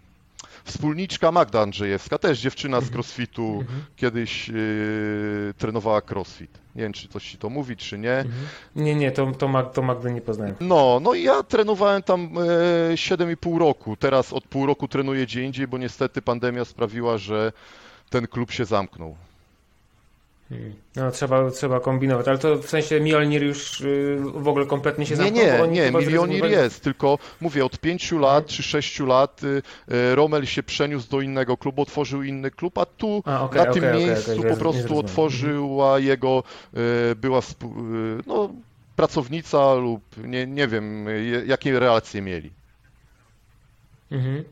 wspólniczka Magda Andrzejewska, też dziewczyna z crossfitu, kiedyś y, trenowała crossfit. Nie wiem, czy coś ci to mówi, czy nie. Nie, nie, to, to, Mag, to Magdy nie poznałem. No, no i ja trenowałem tam e, 7,5 roku. Teraz od pół roku trenuję gdzie indziej, bo niestety pandemia sprawiła, że ten klub się zamknął. No, trzeba, trzeba kombinować, ale to w sensie Mjolnir już y, w ogóle kompletnie się Nie, zamknął? nie, nie, Milionir zrezygnowali- jest, tylko mówię, od pięciu lat czy sześciu lat y, y, Rommel się przeniósł do innego klubu, otworzył inny klub, a tu A, okej, na tym okej, okej, miejscu po nie prostu otworzyła jego, była no, pracownica lub nie, nie wiem, jakie relacje mieli. Mhm.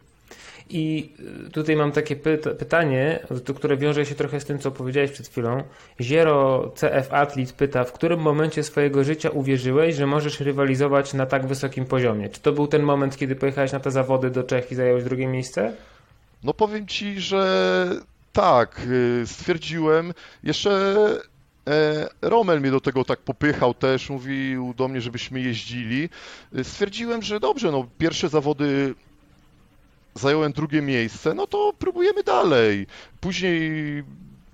I y, tutaj mam takie pyta pytanie, które wiąże się trochę z tym, co powiedziałeś przed chwilą. Ziero CF Atlet pyta, w którym momencie swojego życia uwierzyłeś, że możesz rywalizować na tak wysokim poziomie? Czy to był ten moment, kiedy pojechałeś na te zawody do Czech i zająłeś drugie miejsce? No powiem ci, że tak, y, stwierdziłem. Jeszcze e, Rommel mnie do tego tak popychał też, mówił do mnie, żebyśmy jeździli. Y, Stwierdziłem, że dobrze, no pierwsze zawody zająłem drugie miejsce, no to próbujemy dalej. Później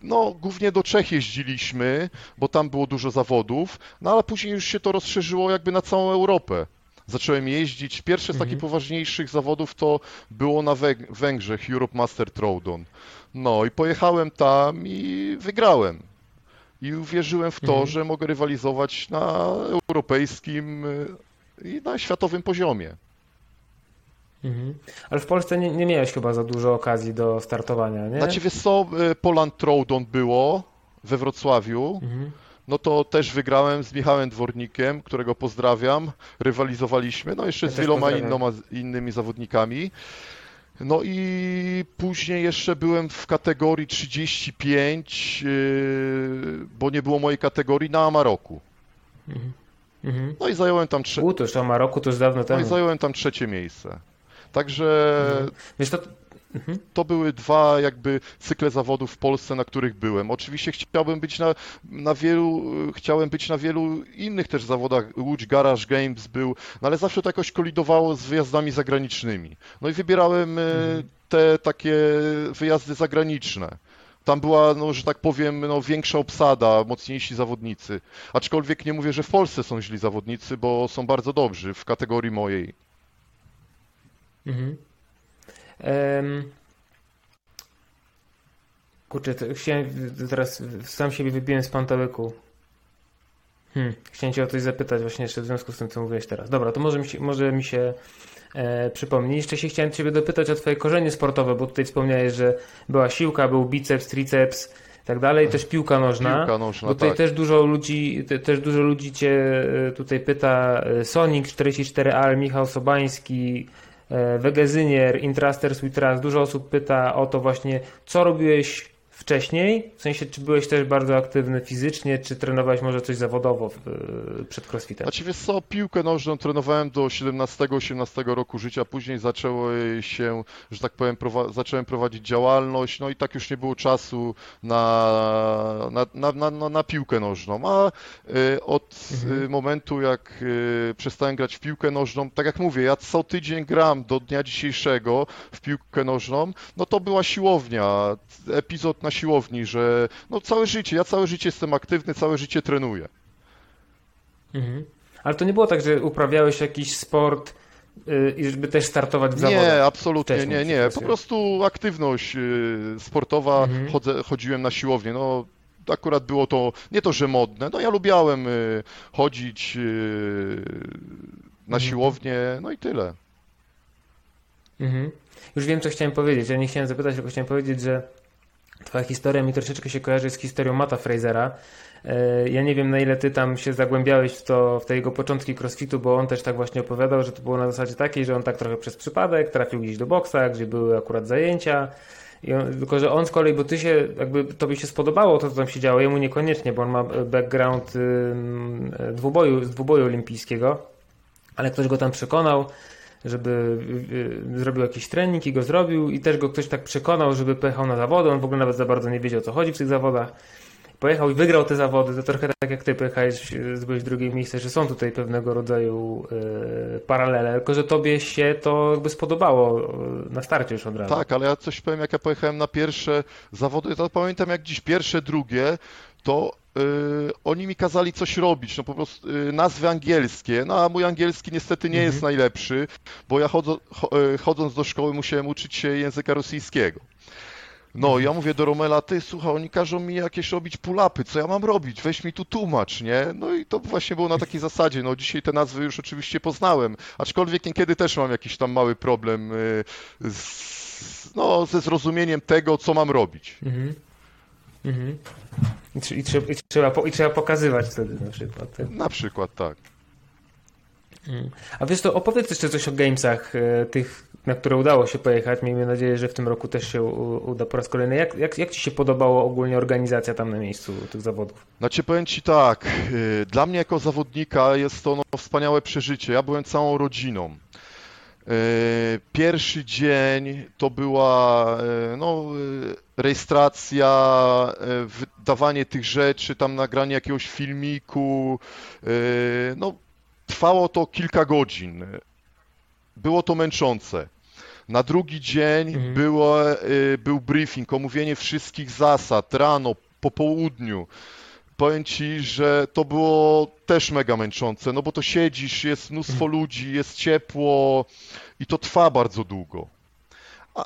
no, głównie do Czech jeździliśmy, bo tam było dużo zawodów, no ale później już się to rozszerzyło jakby na całą Europę. Zacząłem jeździć. Pierwsze z takich poważniejszych zawodów to było na Węg- Węgrzech, Europe Master Throwdown. No i pojechałem tam i wygrałem. I uwierzyłem w to, że mogę rywalizować na europejskim y, i na światowym poziomie. Mhm. Ale w Polsce nie, nie miałeś chyba za dużo okazji do startowania, nie? Znaczy wiesz co, y, Poland Throwdown było we Wrocławiu. Mhm. No to też wygrałem z Michałem Dwornikiem, którego pozdrawiam. Rywalizowaliśmy, no jeszcze Ja z wieloma innoma, innymi zawodnikami. No i później jeszcze byłem w kategorii 35, yy, bo nie było mojej kategorii na Amaroku. Mhm. No i zająłem tam, trze- U, to już o Maroku to już dawno no temu. i zająłem tam trzecie miejsce. Także Wiesz, to, to były dwa jakby cykle zawodów w Polsce, na których byłem. Oczywiście chciałbym być na, na wielu, chciałem być na wielu innych też zawodach. Łódź Garage Games był, no ale zawsze to jakoś kolidowało z wyjazdami zagranicznymi. No i wybierałem e, te takie wyjazdy zagraniczne. Tam była, no, że tak powiem, no, większa obsada, mocniejsi zawodnicy. Aczkolwiek nie mówię, że w Polsce są źli zawodnicy, bo są bardzo dobrzy w kategorii mojej. Mhm. Em, Kurczę, to chciałem teraz sam siebie wybiłem z pantałyku. Hmm, chciałem cię o coś zapytać właśnie jeszcze w związku z tym, co mówiłeś teraz. Dobra, to może mi się, może mi się e, przypomni. Jeszcze się chciałem ciebie dopytać o twoje korzenie sportowe, bo tutaj wspomniałeś, że była siłka, był biceps, triceps i tak dalej, też piłka nożna. Piłka nożna, Bo tutaj tak. też dużo ludzi, te, też dużo ludzi cię e, tutaj pyta. e, Sonic 44Al, Michał Sobański, Wegezynier, Intraster Sweetras. Dużo osób pyta o to właśnie, co robiłeś wcześniej? W sensie, czy byłeś też bardzo aktywny fizycznie, czy trenowałeś może coś zawodowo e, przed crossfitem? Znaczy wiesz co, piłkę nożną trenowałem do 17-18 roku życia, później zaczęło się, że tak powiem, prowa- zacząłem prowadzić działalność, no i tak już nie było czasu na, na, na, na, na, na piłkę nożną, a y, od y, momentu jak przestałem grać w piłkę nożną, tak jak mówię, ja co tydzień gram do dnia dzisiejszego w piłkę nożną, no to była siłownia, epizod na siłowni, że no całe życie, ja całe życie jestem aktywny, całe życie trenuję. Mhm. Ale to nie było tak, że uprawiałeś jakiś sport y, i żeby też startować w zawodach? Nie, absolutnie nie, nie. Po prostu aktywność y, sportowa, Mhm. chodzę, chodziłem na siłownię. No, akurat było to nie to, że modne. No ja lubiałem y, chodzić na Mhm. siłownię, no i tyle. Mhm. Już wiem, co chciałem powiedzieć. Ja nie chciałem zapytać, tylko chciałem powiedzieć, że twoja historia mi troszeczkę się kojarzy z historią Mata Frasera. E, Ja nie wiem, na ile ty tam się zagłębiałeś w to, w te jego początki crossfitu, bo on też tak właśnie opowiadał, że to było na zasadzie takiej, że on tak trochę przez przypadek trafił gdzieś do boksa, gdzie były akurat zajęcia. On, tylko, że on z kolei, bo ty się, jakby tobie się spodobało to, co tam się działo, jemu niekoniecznie, bo on ma background dwuboju, z dwuboju olimpijskiego, ale ktoś go tam przekonał, żeby y, y, zrobił jakiś trening i go zrobił i też go ktoś tak przekonał, żeby pojechał na zawody. On w ogóle nawet za bardzo nie wiedział, o co chodzi w tych zawodach. pojechał i wygrał te zawody, to trochę tak jak ty pojechałeś, zbyłeś drugie miejsce, że są tutaj pewnego rodzaju y, paralele, tylko że tobie się to jakby spodobało na starcie już od razu. Tak, ale ja coś powiem, jak ja pojechałem na pierwsze zawody, to pamiętam jak dziś pierwsze, drugie, to y, oni mi kazali coś robić, no po prostu y, nazwy angielskie, no a mój angielski niestety nie jest Mhm. najlepszy, bo ja chodzo, cho, y, chodząc do szkoły musiałem uczyć się języka rosyjskiego. No, Mhm. ja mówię do Romela, ty słuchaj, oni każą mi jakieś robić pull-upy, co ja mam robić? Weź mi tu tłumacz, nie? No i to właśnie było na takiej zasadzie. No dzisiaj te nazwy już oczywiście poznałem, aczkolwiek niekiedy też mam jakiś tam mały problem y, z, no, ze zrozumieniem tego, co mam robić. Mhm. Mhm. I, i, trzeba, i, trzeba, I trzeba pokazywać wtedy na przykład. tak? Na przykład tak. A wiesz to, opowiedz jeszcze coś o gamesach, e, tych, na które udało się pojechać. Miejmy nadzieję, że w tym roku też się uda po raz kolejny. Jak, jak, jak Ci się podobało ogólnie organizacja tam na miejscu tych zawodów? Znaczy powiem Ci tak, y, dla mnie jako zawodnika jest to no, wspaniałe przeżycie. Ja byłem całą rodziną. Y, Pierwszy dzień to była y, no, y, rejestracja, wydawanie tych rzeczy, tam nagranie jakiegoś filmiku. No, trwało to kilka godzin. Było to męczące. Na drugi dzień Mhm. było, był briefing, omówienie wszystkich zasad rano, po południu. Powiem ci, że to było też mega męczące, no bo to siedzisz, jest mnóstwo ludzi, jest ciepło i to trwa bardzo długo. A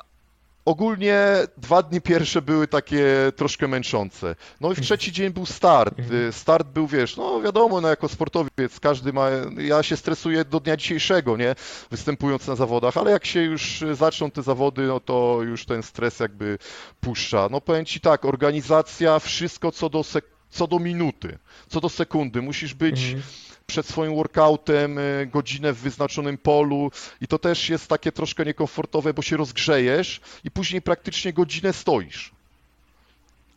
ogólnie dwa dni pierwsze były takie troszkę męczące. No i w trzeci dzień był start. Y, Start był, wiesz, no wiadomo, no jako sportowiec każdy ma, ja się stresuję do dnia dzisiejszego, nie, występując na zawodach, ale jak się już zaczną te zawody, no to już ten stres jakby puszcza. No powiem ci tak, organizacja, wszystko co do sek- co do minuty, co do sekundy. Musisz być Mhm. przed swoim workoutem y, godzinę w wyznaczonym polu i to też jest takie troszkę niekomfortowe, bo się rozgrzejesz i później praktycznie godzinę stoisz.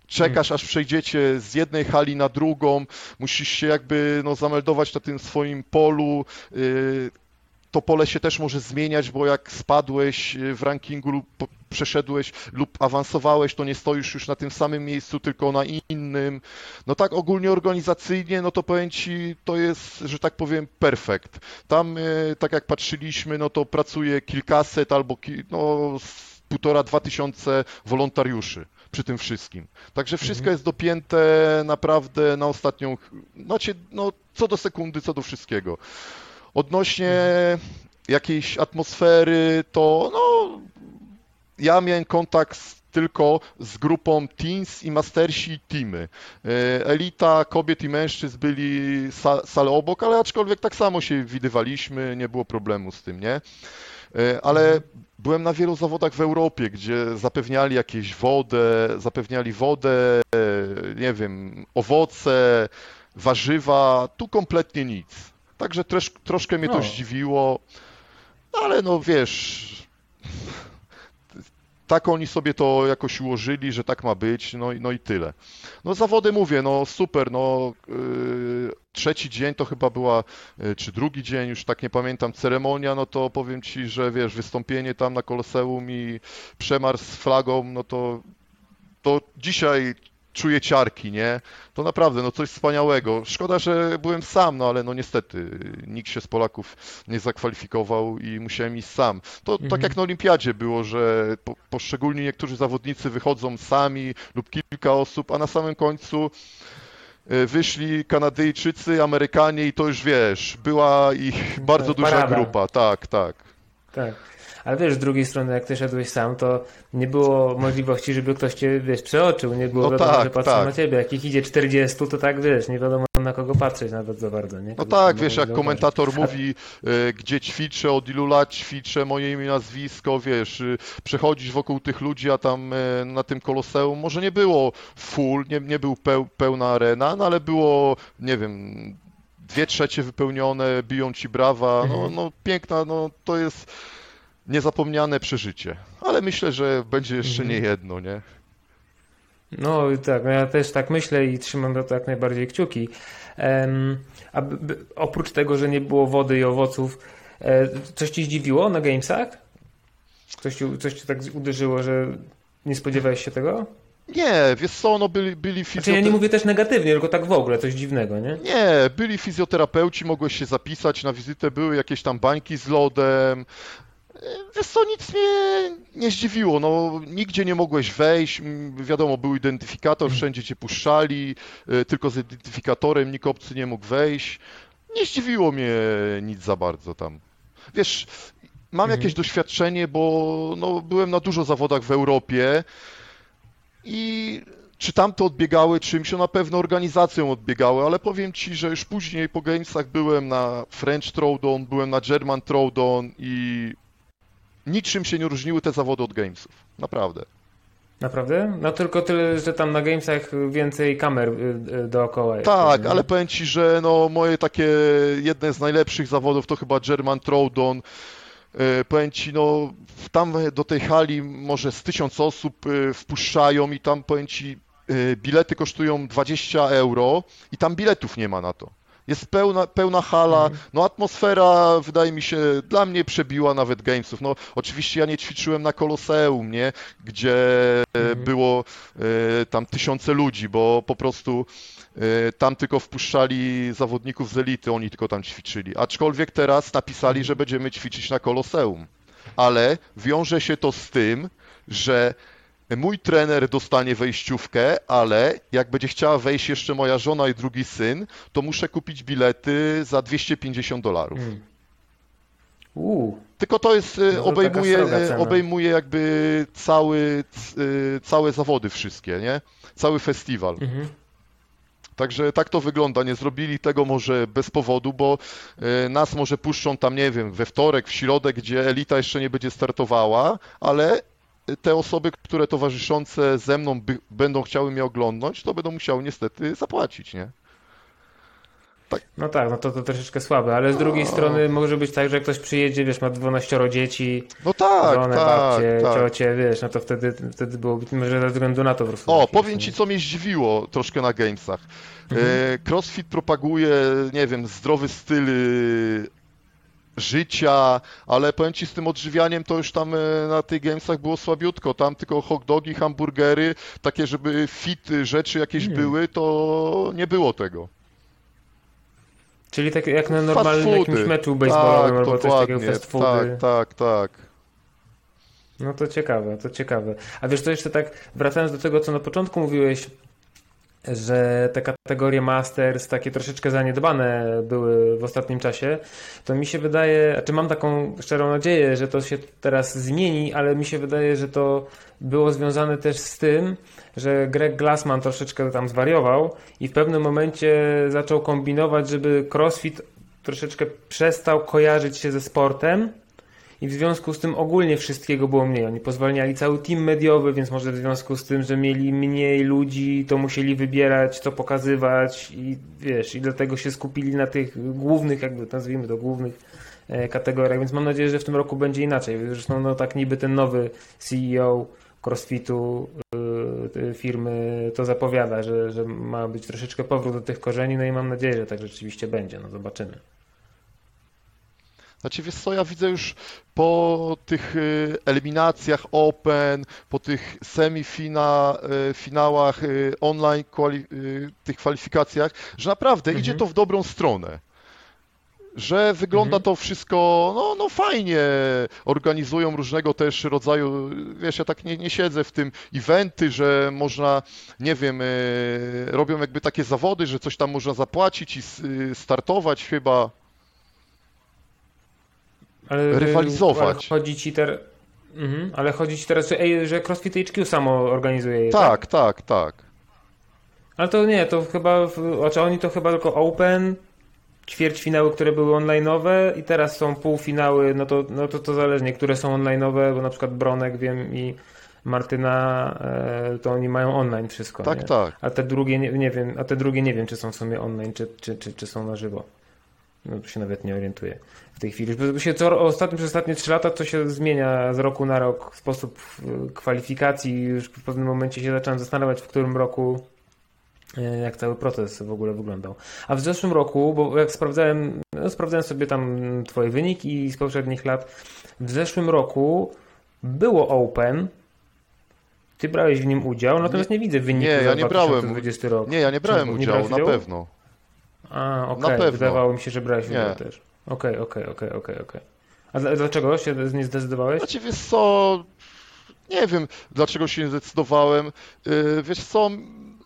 Czekasz, aż przejdziecie z jednej hali na drugą, musisz się jakby no, zameldować na tym swoim polu. y, To pole się też może zmieniać, bo jak spadłeś y, w rankingu lub przeszedłeś lub awansowałeś, to nie stoisz już na tym samym miejscu, tylko na innym. No tak ogólnie organizacyjnie, no to powiem Ci, to jest, że tak powiem, perfekt. Tam, y, tak jak patrzyliśmy, no to pracuje kilkaset albo ki, no, półtora, dwa tysiące wolontariuszy przy tym wszystkim. Także wszystko jest dopięte naprawdę na ostatnią, znaczy, no co do sekundy, co do wszystkiego. Odnośnie jakiejś atmosfery, to no, ja miałem kontakt z, tylko z grupą Teens i Mastersi Teamy. E, Elita kobiet i mężczyzn byli sa, salę obok, ale aczkolwiek tak samo się widywaliśmy, nie było problemu z tym, nie? E, Ale byłem na wielu zawodach w Europie, gdzie zapewniali jakieś wodę, zapewniali wodę, e, nie wiem, owoce, warzywa, tu kompletnie nic. Także trosz, troszkę mnie to O. zdziwiło, no ale no wiesz, tak oni sobie to jakoś ułożyli, że tak ma być, no, i- no i tyle. No zawody mówię, no super, no yy, trzeci dzień to chyba była, yy, czy drugi dzień, już tak nie pamiętam, ceremonia, no to powiem Ci, że wiesz, wystąpienie tam na Koloseum i przemarsz z flagą, no to, to dzisiaj czuję ciarki, nie? To naprawdę, no coś wspaniałego. Szkoda, że byłem sam, no ale no niestety nikt się z Polaków nie zakwalifikował i musiałem iść sam. To tak Mhm. jak na Olimpiadzie było, że po, poszczególni niektórzy zawodnicy wychodzą sami lub kilka osób, a na samym końcu y, wyszli Kanadyjczycy, Amerykanie i to już wiesz, była ich bardzo duża Parada. grupa, tak, tak. Tak. Ale wiesz, z drugiej strony, jak ty szedłeś sam, to nie było możliwości, żeby ktoś cię, wiesz, przeoczył. Nie było No wiadomo, tak, że patrzą tak. na ciebie. Jak ich idzie 40, to tak, wiesz, nie wiadomo na kogo patrzeć nawet za bardzo, nie? No tak, tam wiesz, jak zauważyć. komentator mówi, y, gdzie ćwiczę, od ilu lat ćwiczę, moje imię, nazwisko, wiesz, y, przechodzisz wokół tych ludzi, a tam y, na tym koloseum może nie było full, nie, nie był peł, pełna arena, no ale było, nie wiem, dwie trzecie wypełnione, biją ci brawa, no, Mhm. no piękna, no to jest niezapomniane przeżycie. Ale myślę, że będzie jeszcze Mhm. nie jedno, nie? No tak, no ja też tak myślę i trzymam za to jak najbardziej kciuki. Em, a oprócz tego, że nie było wody i owoców, e, coś ci zdziwiło na Gamesach? Coś ci, coś ci tak uderzyło, że nie spodziewałeś się tego? Nie, wiesz co, no byli, byli Znaczy ja nie mówię też negatywnie, tylko tak w ogóle, coś dziwnego, nie? Nie, byli fizjoterapeuci, mogłeś się zapisać na wizytę, były jakieś tam bańki z lodem. E, Wiesz co, nic mnie nie zdziwiło, no nigdzie nie mogłeś wejść, wiadomo, był identyfikator, wszędzie cię puszczali, e, tylko z identyfikatorem nikt obcy nie mógł wejść. Nie zdziwiło mnie nic za bardzo tam. Wiesz, mam Mhm. jakieś doświadczenie, bo no, byłem na dużo zawodach w Europie i czy tamte odbiegały czymś, na pewno organizacją odbiegały, ale powiem Ci, że już później po Gamesach byłem na French Throwdown, byłem na German Throwdown i niczym się nie różniły te zawody od Gamesów. Naprawdę. Naprawdę? No tylko tyle, że tam na Gamesach więcej kamer y, y, dookoła jest. Tak, ale powiem Ci, że no moje takie jedne z najlepszych zawodów to chyba German Throwdown. E, Powiem Ci, no tam do tej hali może z tysiąc osób wpuszczają i tam powiem Ci bilety kosztują 20 euro i tam biletów nie ma na to. Jest pełna, pełna hala, no atmosfera wydaje mi się dla mnie przebiła nawet Gamesów. No oczywiście ja nie ćwiczyłem na Koloseum, nie? Gdzie e, było e, tam tysiące ludzi, bo po prostu e, tam tylko wpuszczali zawodników z elity, oni tylko tam ćwiczyli. Aczkolwiek teraz napisali, że będziemy ćwiczyć na Koloseum. Ale wiąże się to z tym, że mój trener dostanie wejściówkę, ale jak będzie chciała wejść jeszcze moja żona i drugi syn, to muszę kupić bilety za 250 dolarów. Mm. Uuu, Tylko to jest, e, No to obejmuje, e, obejmuje jakby cały, e, całe zawody wszystkie, nie? Cały festiwal. mhm. Także tak to wygląda. Nie zrobili tego może bez powodu, bo nas może puszczą tam, nie wiem, we wtorek, w środę, gdzie elita jeszcze nie będzie startowała, ale te osoby, które towarzyszące ze mną by, będą chciały mnie oglądać, to będą musiały niestety zapłacić, nie? No tak, no to, to troszeczkę słabe, ale z drugiej No. strony może być tak, że ktoś przyjedzie, wiesz, ma 12 dzieci, No tak, żonę, tak, babcie, tak. ciocie, wiesz, no to wtedy, wtedy było może ze względu na to po prostu. O, powiem? Ci, co mnie zdziwiło troszkę na Gamesach. Mhm. E, CrossFit propaguje, nie wiem, zdrowy styl życia, ale powiem Ci, z tym odżywianiem to już tam e, na tych Gamesach było słabiutko. Tam tylko hot dogi, hamburgery, takie, żeby fit rzeczy jakieś Mm. były, to nie było tego. Czyli tak jak na normalnym jakimś meczu baseballowym tak, albo coś takiego fast foody. tak, tak, tak. No to ciekawe, to ciekawe. A wiesz, to jeszcze tak wracając do tego, co na początku mówiłeś, że te kategorie Masters takie troszeczkę zaniedbane były w ostatnim czasie, to mi się wydaje, znaczy mam taką szczerą nadzieję, że to się teraz zmieni, ale mi się wydaje, że to było związane też z tym, że Greg Glassman troszeczkę tam zwariował i w pewnym momencie zaczął kombinować, żeby CrossFit troszeczkę przestał kojarzyć się ze sportem i w związku z tym ogólnie wszystkiego było mniej. Oni pozwalniali cały team mediowy, więc może w związku z tym, że mieli mniej ludzi, to musieli wybierać, co pokazywać i wiesz, i dlatego się skupili na tych głównych, jakby nazwijmy to głównych e, kategoriach, więc mam nadzieję, że w tym roku będzie inaczej. Zresztą no tak niby ten nowy CEO CrossFitu y, y, firmy to zapowiada, że, że ma być troszeczkę powrót do tych korzeni, no i mam nadzieję, że tak rzeczywiście będzie, no zobaczymy. Znaczy, wiesz co, ja widzę już po tych y, eliminacjach Open, po tych semifinałach online, kwali, y, tych kwalifikacjach, że naprawdę idzie to w dobrą stronę. Że wygląda Mhm. to wszystko, no, no fajnie, organizują różnego też rodzaju, wiesz, ja tak nie, nie siedzę w tym eventy, że można, nie wiem, y, robią jakby takie zawody, że coś tam można zapłacić i y, startować chyba. Ale, Rywalizować. Ale chodzi ci teraz. Mhm, ale chodzi ci teraz, że, ej, że CrossFit HQ samo organizuje je, Tak, tak, tak. Ale to nie, to chyba, znaczy oni to chyba tylko Open, ćwierćfinały, które były online'owe i teraz są półfinały, no to, no to, to zależnie, które są online'owe, bo na przykład Bronek wiem i Martyna, e, to oni mają online wszystko, Tak, nie? tak. A te drugie nie, nie wiem, a te drugie nie wiem, czy są w sumie online, czy, czy, czy, czy są na żywo. No tu się nawet nie orientuję w tej chwili. Bo się co, ostatnie, przez ostatnie 3 lata to się zmienia z roku na rok sposób y, kwalifikacji. Już w pewnym momencie się zacząłem zastanawiać, w którym roku y, jak cały proces w ogóle wyglądał. A w zeszłym roku, bo jak sprawdzałem, no, sprawdzałem sobie tam twoje wyniki z poprzednich lat, w zeszłym roku było Open Ty brałeś w nim udział, natomiast nie, nie widzę wyniku nie, ja nie 2020 brałem, rok. Nie, ja nie brałem udziału, na pewno. A, okej, okay. pewno. wydawało mi się, że brałeś udział też. Okej, okej, okej, okej, okej. A dlaczego się nie zdecydowałeś? Znaczy, wiesz co, nie wiem, dlaczego się nie zdecydowałem. Yy, wiesz co,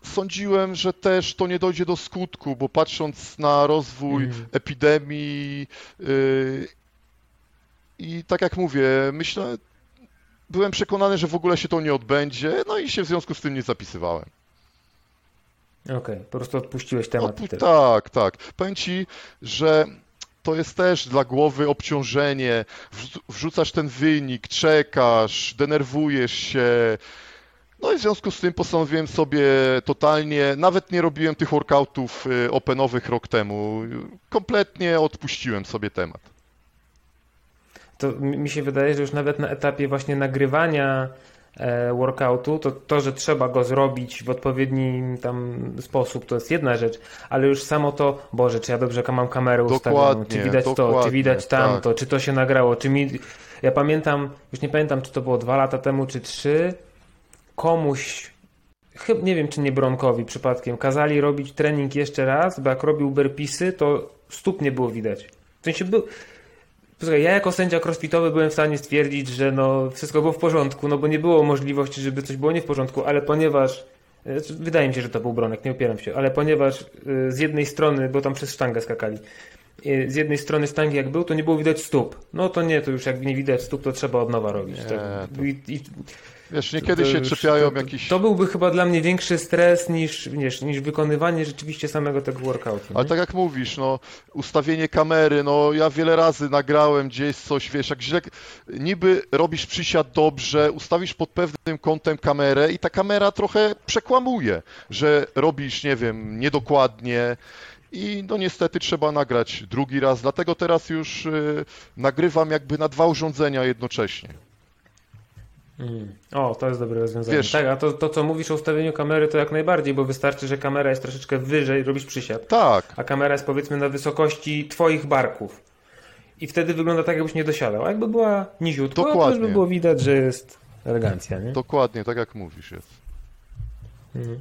sądziłem, że też to nie dojdzie do skutku, bo patrząc na rozwój mm. epidemii yy, i tak jak mówię, myślę, byłem przekonany, że w ogóle się to nie odbędzie, no i się w związku z tym nie zapisywałem. Okej, okay, po prostu odpuściłeś temat. Odpu tak, tak. Powiem Ci, że to jest też dla głowy obciążenie. Wrzucasz ten wynik, czekasz, denerwujesz się. No i w związku z tym postanowiłem sobie totalnie, nawet nie robiłem tych workoutów y, openowych rok temu. Kompletnie odpuściłem sobie temat. To mi się wydaje, że już nawet na etapie właśnie nagrywania workoutu, to to, że trzeba go zrobić w odpowiedni tam sposób, to jest jedna rzecz, ale już samo to, Boże, czy ja dobrze mam kamerę ustawioną, czy widać to, czy widać tamto, tak. czy to się nagrało, czy mi... Ja pamiętam, już nie pamiętam, czy to było dwa lata temu, czy trzy, komuś, chyba nie wiem, czy nie Bronkowi przypadkiem, kazali robić trening jeszcze raz, bo jak robił burpisy, to stóp nie było widać. W sensie był Słuchaj, ja jako sędzia crossfitowy byłem w stanie stwierdzić, że no wszystko było w porządku, no bo nie było możliwości, żeby coś było nie w porządku, ale ponieważ znaczy, wydaje mi się, że to był Bronek, nie upieram się, ale ponieważ y, z jednej strony, bo tam przez sztangę skakali, z jednej strony sztangi jak był, to nie było widać stóp. No to nie, to już jak nie widać stóp, to trzeba od nowa robić. Nie, tak. to... I, i, Wiesz, niekiedy się czepiają to, jakiś... To byłby chyba dla mnie większy stres niż, niż, niż wykonywanie rzeczywiście samego tego workoutu. Ale tak jak mówisz, no, ustawienie kamery, no ja wiele razy nagrałem gdzieś coś, wiesz, jak źle, niby robisz przysiad dobrze, ustawisz pod pewnym kątem kamerę i ta kamera trochę przekłamuje, że robisz, nie wiem, niedokładnie, i no niestety trzeba nagrać drugi raz, dlatego teraz już y, nagrywam jakby na dwa urządzenia jednocześnie. Mm. O, to jest dobre rozwiązanie. Wiesz, tak, a to, to, co mówisz o ustawieniu kamery, to jak najbardziej, bo wystarczy, że kamera jest troszeczkę wyżej, robisz przysiad. Tak. A kamera jest powiedzmy na wysokości twoich barków. I wtedy wygląda tak, jakbyś nie dosiadał. A jakby była niziutko, Dokładnie. to już by było widać, że jest elegancja, nie? Dokładnie, tak jak mówisz jest. Mhm.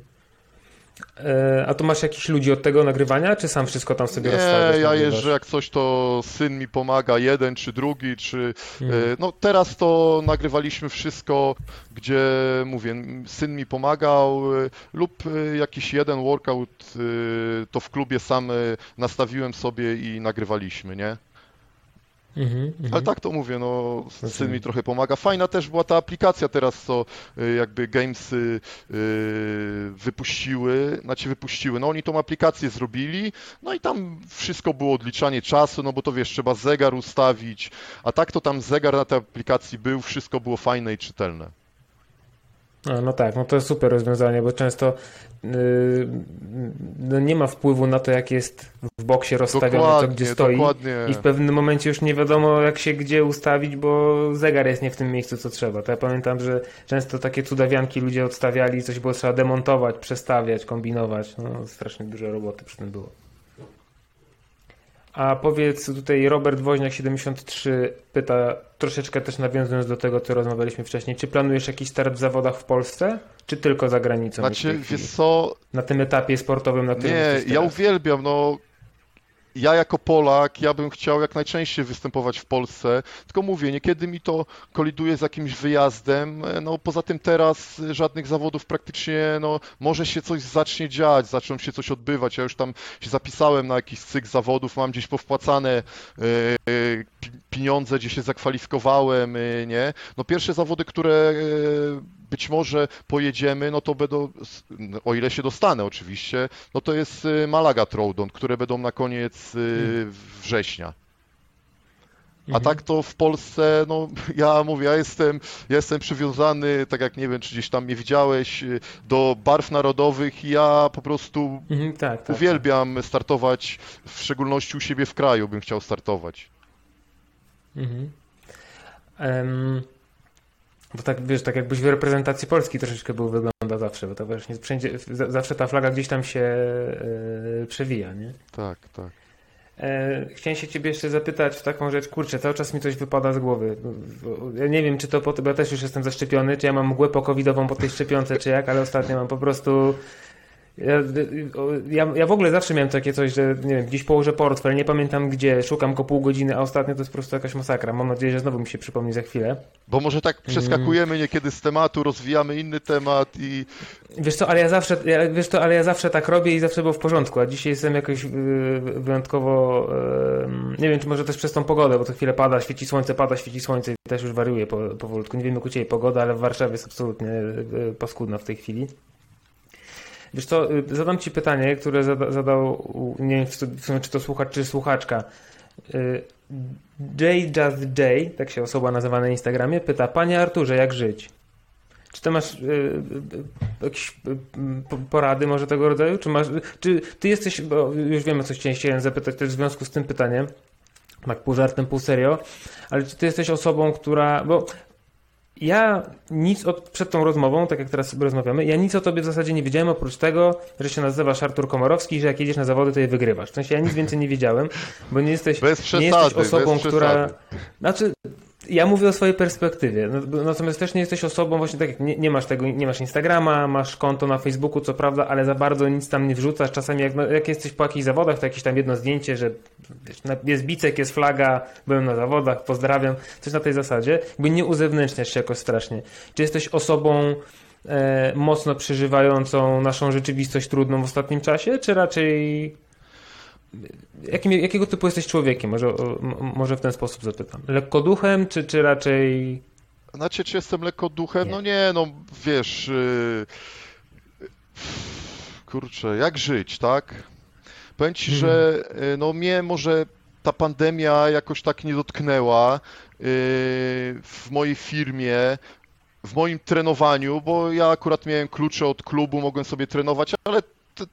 E, a tu masz jakichś ludzi od tego nagrywania, czy sam wszystko tam sobie rozstawiasz? Nie, ja jeżdżę jak coś, to syn mi pomaga, jeden czy drugi, czy... Hmm. No teraz to nagrywaliśmy wszystko, gdzie mówię, syn mi pomagał e, lub jakiś jeden workout to w klubie sam nastawiłem sobie i nagrywaliśmy, nie? Mm-hmm, Ale tak to mówię, no syn mi trochę pomaga. Fajna też była ta aplikacja teraz, co y, jakby Gamesy yy, wypuściły, znaczy wypuściły, no oni tą aplikację zrobili, no i tam wszystko było odliczanie czasu, no bo to wiesz, trzeba zegar ustawić, a tak to tam zegar na tej aplikacji był, wszystko było fajne i czytelne. No, no tak, no to jest super rozwiązanie, bo często yy, no nie ma wpływu na to, jak jest w boksie rozstawione, dokładnie, co gdzie stoi. Dokładnie. I w pewnym momencie już nie wiadomo, jak się gdzie ustawić, bo zegar jest nie w tym miejscu, co trzeba. To ja pamiętam, że często takie cudawianki ludzie odstawiali, coś było trzeba demontować, przestawiać, kombinować. No, strasznie dużo roboty przy tym było. A powiedz tutaj Robert Woźniak 73 pyta, troszeczkę też nawiązując do tego, co rozmawialiśmy wcześniej, czy planujesz jakiś start w zawodach w Polsce, czy tylko za granicą? Znaczy, wiesz co... Na tym etapie sportowym, na którym Nie, ja uwielbiam, no ja jako Polak, ja bym chciał jak najczęściej występować w Polsce, tylko mówię, niekiedy mi to koliduje z jakimś wyjazdem, no poza tym teraz żadnych zawodów praktycznie, no może się coś zacznie dziać, zaczną się coś odbywać, ja już tam się zapisałem na jakiś cykl zawodów, mam gdzieś powpłacane yy, pieniądze, gdzie się zakwalifikowałem, yy, nie, no pierwsze zawody, które yy, być może pojedziemy, no to będą, o ile się dostanę oczywiście, no to jest y, Malaga Throwdown, które będą na koniec y, hmm. września. A mhm. tak to w Polsce, no ja mówię, ja jestem, ja jestem przywiązany, tak jak nie wiem, czy gdzieś tam mnie widziałeś, y, do barw narodowych i ja po prostu mhm, tak, tak, uwielbiam tak. startować, w szczególności u siebie w kraju bym chciał startować. Mhm. Um, bo tak, wiesz, tak jakbyś w reprezentacji Polski troszeczkę był wygląda zawsze, bo to właśnie wszędzie, zawsze ta flaga gdzieś tam się yy, przewija, nie? Tak, tak. E, chciałem się ciebie jeszcze zapytać w taką rzecz, kurczę, cały czas mi coś wypada z głowy. Ja nie wiem, czy to po bo ja też już jestem zaszczepiony, czy ja mam mgłę pokowidową po tej szczepionce, czy jak, ale ostatnio mam po prostu ja, ja, w ogóle zawsze miałem takie coś, że nie wiem, gdzieś położę portfel, nie pamiętam gdzie, szukam go pół godziny, a ostatnio to jest po prostu jakaś masakra. Mam nadzieję, że znowu mi się przypomni za chwilę. Bo może tak przeskakujemy niekiedy z tematu, rozwijamy inny temat i... Wiesz co, ale ja zawsze, ja, wiesz co, ale ja zawsze tak robię i zawsze było w porządku, a dzisiaj jestem jakoś wyjątkowo, nie wiem, czy może też przez tą pogodę, bo to chwilę pada, świeci słońce, pada, świeci słońce i też już wariuje powolutku. Nie wiem jak u Ciebie pogoda, ale w Warszawie jest absolutnie paskudna w tej chwili. Wiesz co, y, zadam Ci pytanie, które zada, zadał, nie wiem w sumie czy to słuchacz, czy słuchaczka. Y, J Just J, tak się osoba nazywa na Instagramie, pyta, Panie Arturze, jak żyć? Czy ty masz y, jakieś porady może tego rodzaju? Czy, masz, czy ty jesteś, bo już wiemy coś chciałem zapytać też w związku z tym pytaniem, tak pół żartem, pół serio, ale czy ty jesteś osobą, która, bo ja nic od, przed tą rozmową, tak jak teraz sobie rozmawiamy, ja nic o tobie w zasadzie nie wiedziałem, oprócz tego, że się nazywasz Artur Komorowski, że jak jedziesz na zawody, to je wygrywasz. W sensie ja nic więcej nie wiedziałem, bo nie jesteś, przesady, nie jesteś osobą, która... Znaczy, ja mówię o swojej perspektywie. No, natomiast też nie jesteś osobą, właśnie tak jak nie, nie, masz tego, nie masz Instagrama, masz konto na Facebooku, co prawda, ale za bardzo nic tam nie wrzucasz. Czasami jak, no, jak jesteś po jakichś zawodach, to jakieś tam jedno zdjęcie, że wiesz, jest bicek, jest flaga, byłem na zawodach, pozdrawiam. Coś na tej zasadzie. Jakby nie uzewnętrzniasz się jakoś strasznie. Czy jesteś osobą e, mocno przeżywającą naszą rzeczywistość trudną w ostatnim czasie, czy raczej Jakim, jakiego typu jesteś człowiekiem? Może, może w ten sposób zapytam. Lekkoduchem, czy, czy raczej. Znaczy, czy jestem lekkoduchem? Nie. No nie, no wiesz. Yy... Kurczę, jak żyć, tak? Powiem ci, hmm. że yy, no mnie może ta pandemia jakoś tak nie dotknęła yy, w mojej firmie, w moim trenowaniu, bo ja akurat miałem klucze od klubu, mogłem sobie trenować, ale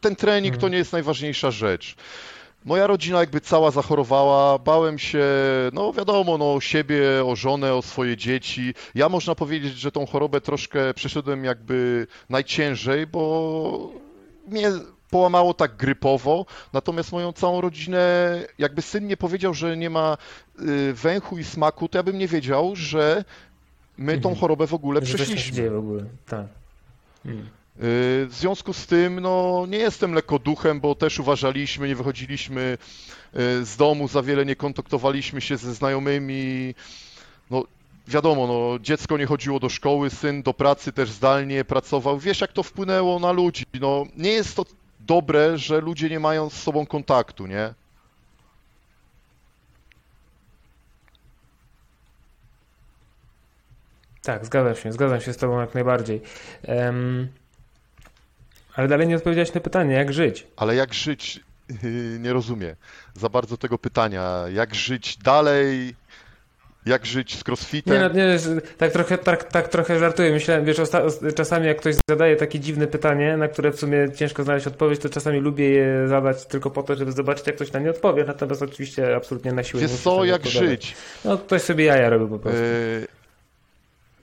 ten trening to hmm. nie jest najważniejsza rzecz. Moja rodzina jakby cała zachorowała, bałem się, no wiadomo, no o siebie, o żonę, o swoje dzieci. Ja można powiedzieć, że tą chorobę troszkę przeszedłem jakby najciężej, bo mnie połamało tak grypowo, natomiast moją całą rodzinę, jakby syn nie powiedział, że nie ma y, węchu i smaku, to ja bym nie wiedział, że my tą mhm. chorobę w ogóle przeszliśmy. Dzieje w ogóle, tak. Hmm. W związku z tym, no, nie jestem lekko duchem, bo też uważaliśmy, nie wychodziliśmy y, z domu, za wiele nie kontaktowaliśmy się ze znajomymi. No, wiadomo, no, dziecko nie chodziło do szkoły, syn do pracy też zdalnie pracował. Wiesz, jak to wpłynęło na ludzi. No, nie jest to dobre, że ludzie nie mają z sobą kontaktu, nie? Tak, zgadzam się, zgadzam się z Tobą jak najbardziej. Um, ale dalej nie odpowiedziałeś na pytanie, jak żyć? Ale jak żyć? Nie rozumiem za bardzo tego pytania. Jak żyć dalej? Jak żyć z crossfitem? Nie, no, nie tak, trochę, tak, tak trochę żartuję. Myślałem, wiesz, czasami jak ktoś zadaje takie dziwne pytanie, na które w sumie ciężko znaleźć odpowiedź, to czasami lubię je zadać tylko po to, żeby zobaczyć, jak ktoś na nie odpowie. Natomiast oczywiście absolutnie na siłę. Wiesz co, jak żyć? No ktoś sobie jaja robi po prostu. Yy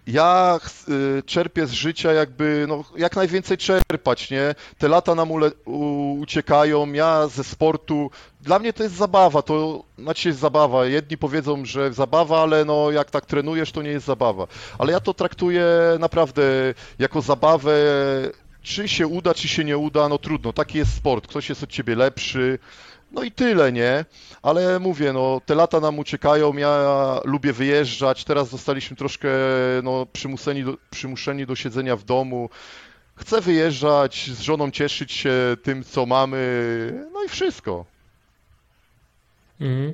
ja y, czerpię z życia jakby, no, jak najwięcej czerpać, nie? Te lata nam ule, u, uciekają, ja ze sportu, dla mnie to jest zabawa, to znaczy jest zabawa. Jedni powiedzą, że zabawa, ale no jak tak trenujesz, to nie jest zabawa. Ale ja to traktuję naprawdę jako zabawę, czy się uda, czy się nie uda, no trudno, taki jest sport, ktoś jest od ciebie lepszy, no i tyle, nie? Ale mówię, no te lata nam uciekają, ja lubię wyjeżdżać, teraz zostaliśmy troszkę no, przymuszeni, do, przymuszeni do siedzenia w domu. Chcę wyjeżdżać, z żoną cieszyć się tym, co mamy, no i wszystko. Mhm.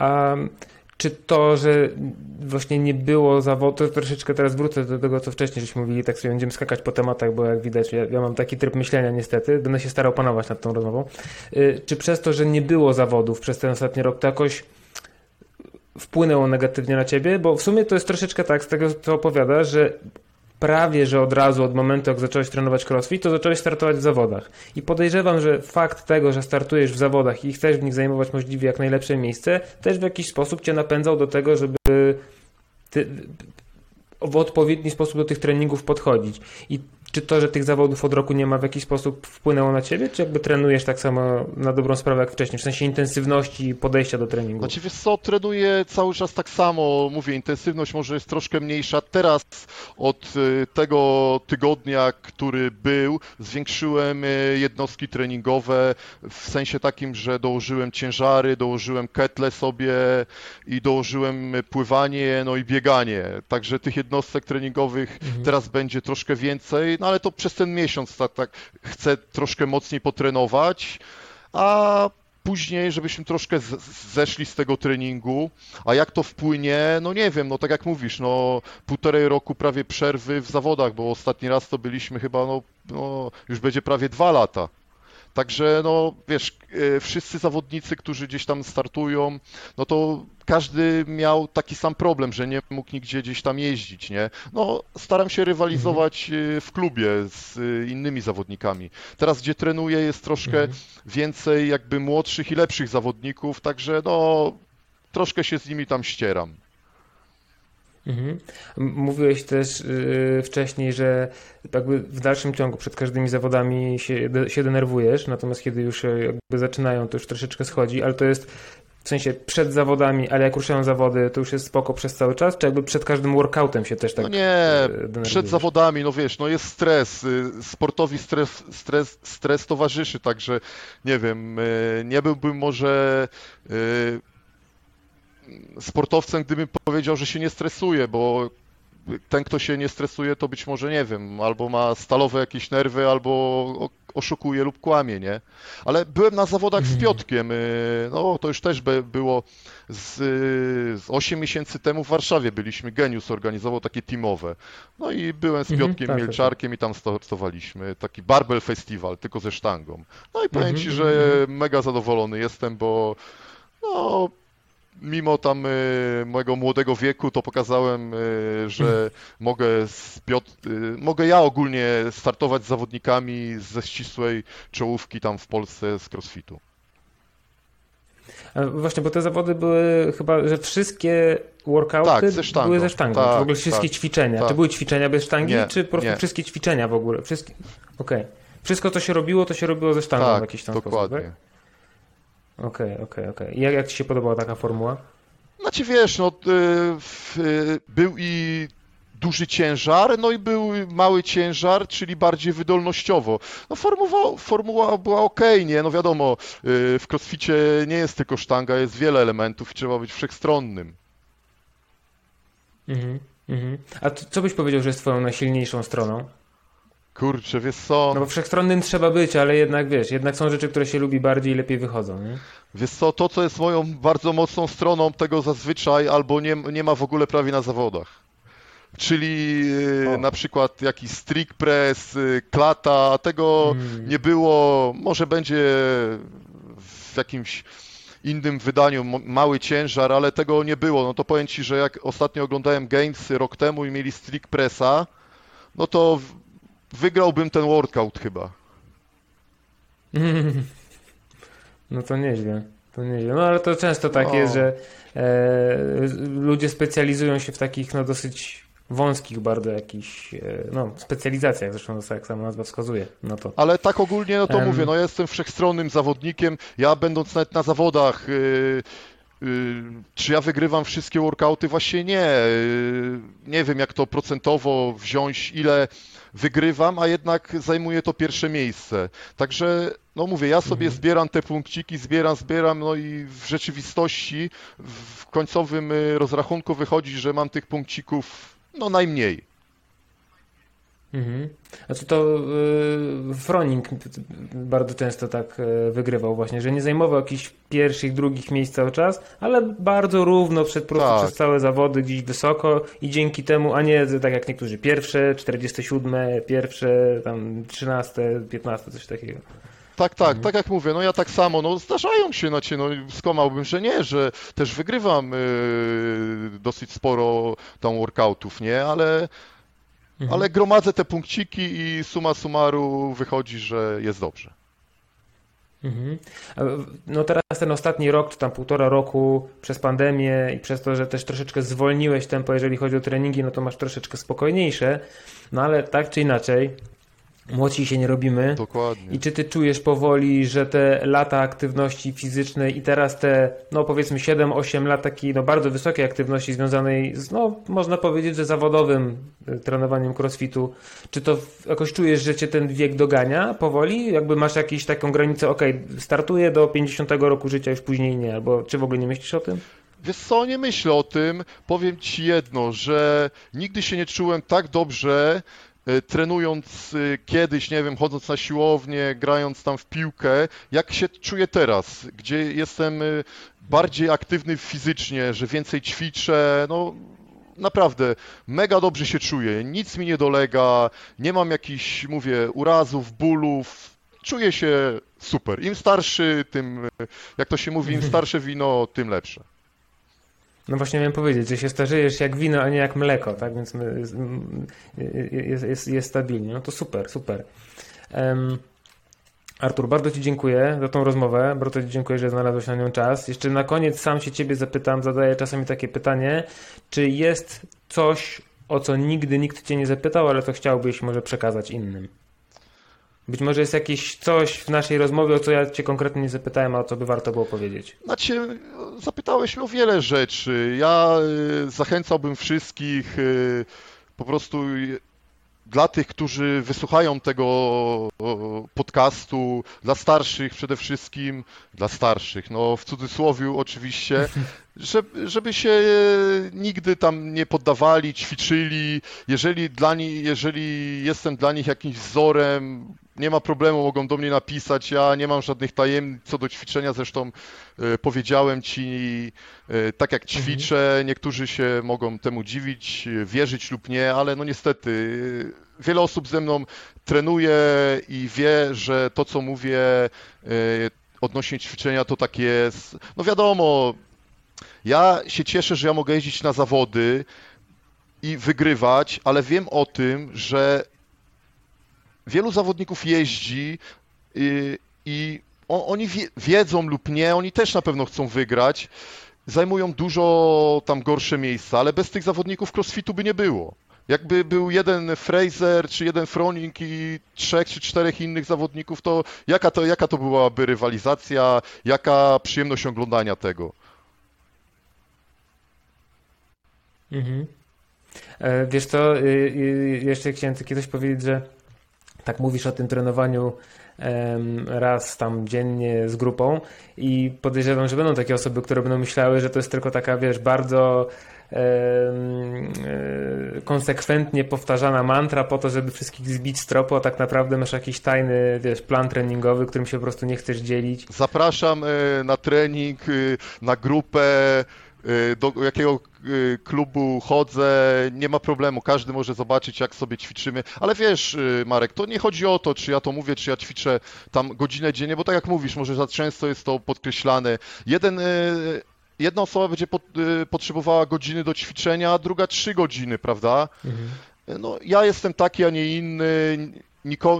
Um czy to, że właśnie nie było zawodu, to troszeczkę teraz wrócę do tego, co wcześniej żeśmy mówili, tak sobie będziemy skakać po tematach, bo jak widać, ja, ja mam taki tryb myślenia niestety, będę się starał panować nad tą rozmową. Y, czy przez to, że nie było zawodów przez ten ostatni rok, to jakoś wpłynęło negatywnie na ciebie? Bo w sumie to jest troszeczkę tak, z tego co opowiada, że prawie że od razu, od momentu jak zacząłeś trenować crossfit, to zacząłeś startować w zawodach. I podejrzewam, że fakt tego, że startujesz w zawodach i chcesz w nich zajmować możliwie jak najlepsze miejsce, też w jakiś sposób cię napędzał do tego, żeby ty w odpowiedni sposób do tych treningów podchodzić. I czy to, że tych zawodów od roku nie ma w jakiś sposób wpłynęło na ciebie, czy jakby trenujesz tak samo na dobrą sprawę jak wcześniej, w sensie intensywności podejścia do treningu? Znaczy wiesz co, trenuję cały czas tak samo, mówię, intensywność może jest troszkę mniejsza. Teraz od y, tego tygodnia, który był, zwiększyłem y, jednostki treningowe w sensie takim, że dołożyłem ciężary, dołożyłem ketle sobie i dołożyłem pływanie, no i bieganie. Także tych jednostek treningowych Mhm. teraz będzie troszkę więcej, no ale to przez ten miesiąc tak, tak chcę troszkę mocniej potrenować, a później, żebyśmy troszkę z- zeszli z tego treningu, a jak to wpłynie, no nie wiem, no tak jak mówisz, no półtorej roku prawie przerwy w zawodach, bo ostatni raz to byliśmy chyba, no, no już będzie prawie dwa lata. Także no wiesz, e, wszyscy zawodnicy, którzy gdzieś tam startują, no to każdy miał taki sam problem, że nie mógł nigdzie gdzieś tam jeździć, nie? No staram się rywalizować e, w klubie z e, innymi zawodnikami. Teraz gdzie trenuję jest troszkę Mhm. więcej jakby młodszych i lepszych zawodników, także no troszkę się z nimi tam ścieram. Mhm. Mówiłeś też yy, wcześniej, że jakby w dalszym ciągu przed każdymi zawodami się, de, się denerwujesz, natomiast kiedy już jakby zaczynają, to już troszeczkę schodzi, ale to jest w sensie przed zawodami, ale jak ruszają zawody, to już jest spoko przez cały czas, czy jakby przed każdym workoutem się też tak No nie, denerwujesz? przed zawodami, no wiesz, no jest stres, y, sportowi stres, stres, stres towarzyszy, także nie wiem, y, nie byłbym może y, sportowcem, gdybym powiedział, że się nie stresuje, bo ten, kto się nie stresuje, to być może, nie wiem, albo ma stalowe jakieś nerwy, albo oszukuje lub kłamie, nie? Ale byłem na zawodach z Mhm. Piotkiem, y, no to już też było z, z 8 miesięcy temu w Warszawie byliśmy, Genius organizował takie teamowe. No i byłem z Mhm, Piotkiem tak, tak, Mielczarkiem i tam startowaliśmy, taki barbell festiwal, tylko ze sztangą. No i powiem Mhm, Ci, że mega zadowolony jestem, bo no, mimo tam y, mojego młodego wieku, to pokazałem, y, że mogę, z Piotr, y, mogę ja ogólnie startować z zawodnikami ze ścisłej czołówki tam w Polsce z crossfitu. Właśnie, bo te zawody były chyba, że wszystkie workouty Tak, ze sztangą. były ze sztangą, Tak, czy w ogóle wszystkie tak, ćwiczenia. tak. Czy były ćwiczenia bez sztangi, Nie, czy po prostu nie. wszystkie ćwiczenia w ogóle? Wszystkie... Okej. Wszystko, co się robiło, to się robiło ze sztangą w Tak, jakiś tam dokładnie. sposób, tak? Okej, okej, okej. I jak, jak Ci się podobała taka formuła? Znaczy wiesz, no, y, y, był i duży ciężar, no i był mały ciężar, czyli bardziej wydolnościowo. No formuła, formuła była ok, nie? No wiadomo, y, w crossficie nie jest tylko sztanga, jest wiele elementów i trzeba być wszechstronnym. Mhm, mhm. A co byś powiedział, że jest Twoją najsilniejszą stroną? Kurczę, wiesz co, No bo wszechstronnym trzeba być, ale jednak wiesz, jednak są rzeczy, które się lubi bardziej i lepiej wychodzą, nie? wiesz co, to co jest moją bardzo mocną stroną, tego zazwyczaj albo nie, nie ma w ogóle prawie na zawodach. Czyli O. na przykład jakiś strict press, y, klata, tego Mm. nie było, może będzie w jakimś innym wydaniu mały ciężar, ale tego nie było. No to powiem Ci, że jak ostatnio oglądałem Gamesy rok temu i mieli strict pressa, no to wygrałbym ten workout chyba. No to nieźle, to nieźle. No ale to często tak jest, że e, ludzie specjalizują się w takich no dosyć wąskich bardzo jakichś, e, no specjalizacjach, zresztą to jak sama nazwa wskazuje, no to. Ale tak ogólnie, no to Em. mówię, no ja jestem wszechstronnym zawodnikiem. Ja będąc nawet na zawodach, yy, czy ja wygrywam wszystkie workouty? Właśnie nie. Yy, nie wiem, jak to procentowo wziąć, ile wygrywam, a jednak zajmuje to pierwsze miejsce. Także, no mówię, ja sobie Mhm. zbieram te punkciki, zbieram, zbieram, no i w rzeczywistości w końcowym y, rozrachunku wychodzi, że mam tych punkcików, no najmniej. Mhm. Znaczy to y, Froning bardzo często tak y, wygrywał właśnie, że nie zajmował jakichś pierwszych, drugich miejsc cały czas, ale bardzo równo przed prostu Tak. przez całe zawody gdzieś wysoko i dzięki temu, a nie tak jak niektórzy pierwsze, 47, pierwsze, tam 13, 15, coś takiego. Tak, tak, Mhm. tak jak mówię, no ja tak samo, no zdarzają się, znaczy, no skłamałbym, że nie, że też wygrywam y, dosyć sporo tam workoutów, nie, ale, Mhm. ale gromadzę te punkciki i suma summarum wychodzi, że jest dobrze. Mhm. No teraz ten ostatni rok, czy tam półtora roku przez pandemię i przez to, że też troszeczkę zwolniłeś tempo, jeżeli chodzi o treningi, no to masz troszeczkę spokojniejsze. No ale tak czy inaczej, młodsi się nie robimy. Dokładnie. I czy ty czujesz powoli, że te lata aktywności fizycznej i teraz te, no powiedzmy 7-8 lat takiej no bardzo wysokiej aktywności związanej z, no można powiedzieć, że zawodowym y, trenowaniem crossfitu, czy to jakoś czujesz, że cię ten wiek dogania powoli? Jakby masz jakąś taką granicę, ok, startuję do 50 roku życia, już później nie, albo czy w ogóle nie myślisz o tym? Wiesz co, nie myślę o tym. Powiem ci jedno, że nigdy się nie czułem tak dobrze, E, trenując e, kiedyś, nie wiem, chodząc na siłownię, grając tam w piłkę, jak się czuję teraz, gdzie jestem e, bardziej aktywny fizycznie, że więcej ćwiczę, no naprawdę mega dobrze się czuję, nic mi nie dolega, nie mam jakichś, mówię, urazów, bólów, czuję się super. Im starszy, tym, jak to się mówi, im starsze wino, tym lepsze. No właśnie miałem powiedzieć, że się starzejesz jak wino, a nie jak mleko, tak? Więc jest, jest, jest stabilnie. No to super, super. Um, Artur, bardzo Ci dziękuję za tą rozmowę. Bardzo Ci dziękuję, że znalazłeś na nią czas. Jeszcze na koniec sam się Ciebie zapytam, zadaję czasami takie pytanie, czy jest coś, o co nigdy nikt Cię nie zapytał, ale to chciałbyś może przekazać innym? Być może jest jakieś coś w naszej rozmowie, o co ja Cię konkretnie nie zapytałem, a o co by warto było powiedzieć. Znaczy, zapytałeś mnie o wiele rzeczy. Ja y, zachęcałbym wszystkich y, po prostu dla tych, którzy wysłuchają tego podcastu, dla starszych przede wszystkim, dla starszych, no w cudzysłowie oczywiście, żeby, żeby się nigdy tam nie poddawali, ćwiczyli. Jeżeli, dla nich, jeżeli jestem dla nich jakimś wzorem, nie ma problemu, mogą do mnie napisać. Ja nie mam żadnych tajemnic co do ćwiczenia, zresztą e, powiedziałem ci, e, tak jak mhm. ćwiczę, niektórzy się mogą temu dziwić, wierzyć lub nie, ale no niestety wiele osób ze mną trenuje i wie, że to co mówię e, odnośnie ćwiczenia to tak jest. No wiadomo, ja się cieszę, że ja mogę jeździć na zawody i wygrywać, ale wiem o tym, że wielu zawodników jeździ i, i oni wiedzą lub nie, oni też na pewno chcą wygrać, zajmują dużo tam gorsze miejsca, ale bez tych zawodników crossfitu by nie było. Jakby był jeden Fraser, czy jeden Froning i trzech czy czterech innych zawodników, to jaka to, jaka to byłaby rywalizacja, jaka przyjemność oglądania tego? Mhm. E, wiesz co, y, y, jeszcze chciałem kiedyś powiedzieć, że tak mówisz o tym trenowaniu raz tam dziennie z grupą i podejrzewam, że będą takie osoby, które będą myślały, że to jest tylko taka, wiesz, bardzo e, konsekwentnie powtarzana mantra po to, żeby wszystkich zbić z tropu, a tak naprawdę masz jakiś tajny, wiesz, plan treningowy, którym się po prostu nie chcesz dzielić. Zapraszam e, na trening, e, na grupę, do jakiego klubu chodzę, nie ma problemu, każdy może zobaczyć, jak sobie ćwiczymy, ale wiesz, y, Marek, to nie chodzi o to, czy ja to mówię, czy ja ćwiczę tam godzinę dziennie, bo tak jak mówisz, może za często jest to podkreślane. Jeden y, jedna osoba będzie potrzebowała godziny do ćwiczenia, a druga trzy godziny, prawda? Mhm. No, ja jestem taki, a nie inny.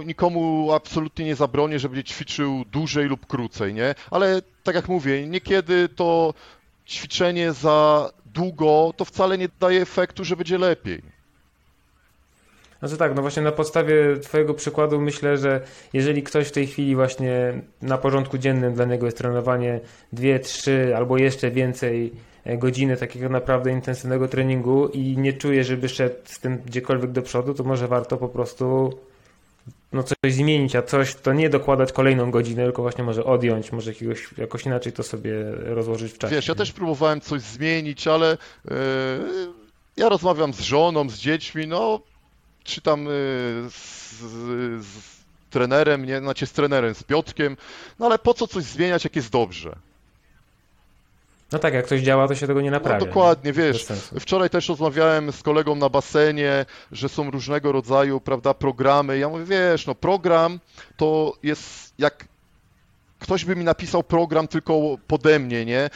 nikomu absolutnie nie zabronię, żeby ćwiczył dłużej lub krócej, nie? Ale tak jak mówię, niekiedy to ćwiczenie za długo, to wcale nie daje efektu, że będzie lepiej. Znaczy tak, no właśnie na podstawie Twojego przykładu myślę, że jeżeli ktoś w tej chwili właśnie na porządku dziennym dla niego jest trenowanie 2, 3 albo jeszcze więcej e, godziny takiego naprawdę intensywnego treningu i nie czuje, żeby szedł z tym gdziekolwiek do przodu, to może warto po prostu no coś zmienić, a coś to nie dokładać kolejną godzinę, tylko właśnie może odjąć, może jakiegoś, jakoś inaczej to sobie rozłożyć w czasie. Wiesz, ja też próbowałem coś zmienić, ale yy, ja rozmawiam z żoną, z dziećmi, no czy tam yy, z, z, trenerem, nie, znaczy z trenerem, z Piotkiem, no ale po co coś zmieniać, jak jest dobrze? No tak, jak coś działa, to się tego nie naprawia. No dokładnie, nie? wiesz. Wczoraj też rozmawiałem z kolegą na basenie, że są różnego rodzaju, prawda, programy. Ja mówię, wiesz, no program to jest jak ktoś by mi napisał program tylko pode mnie, nie?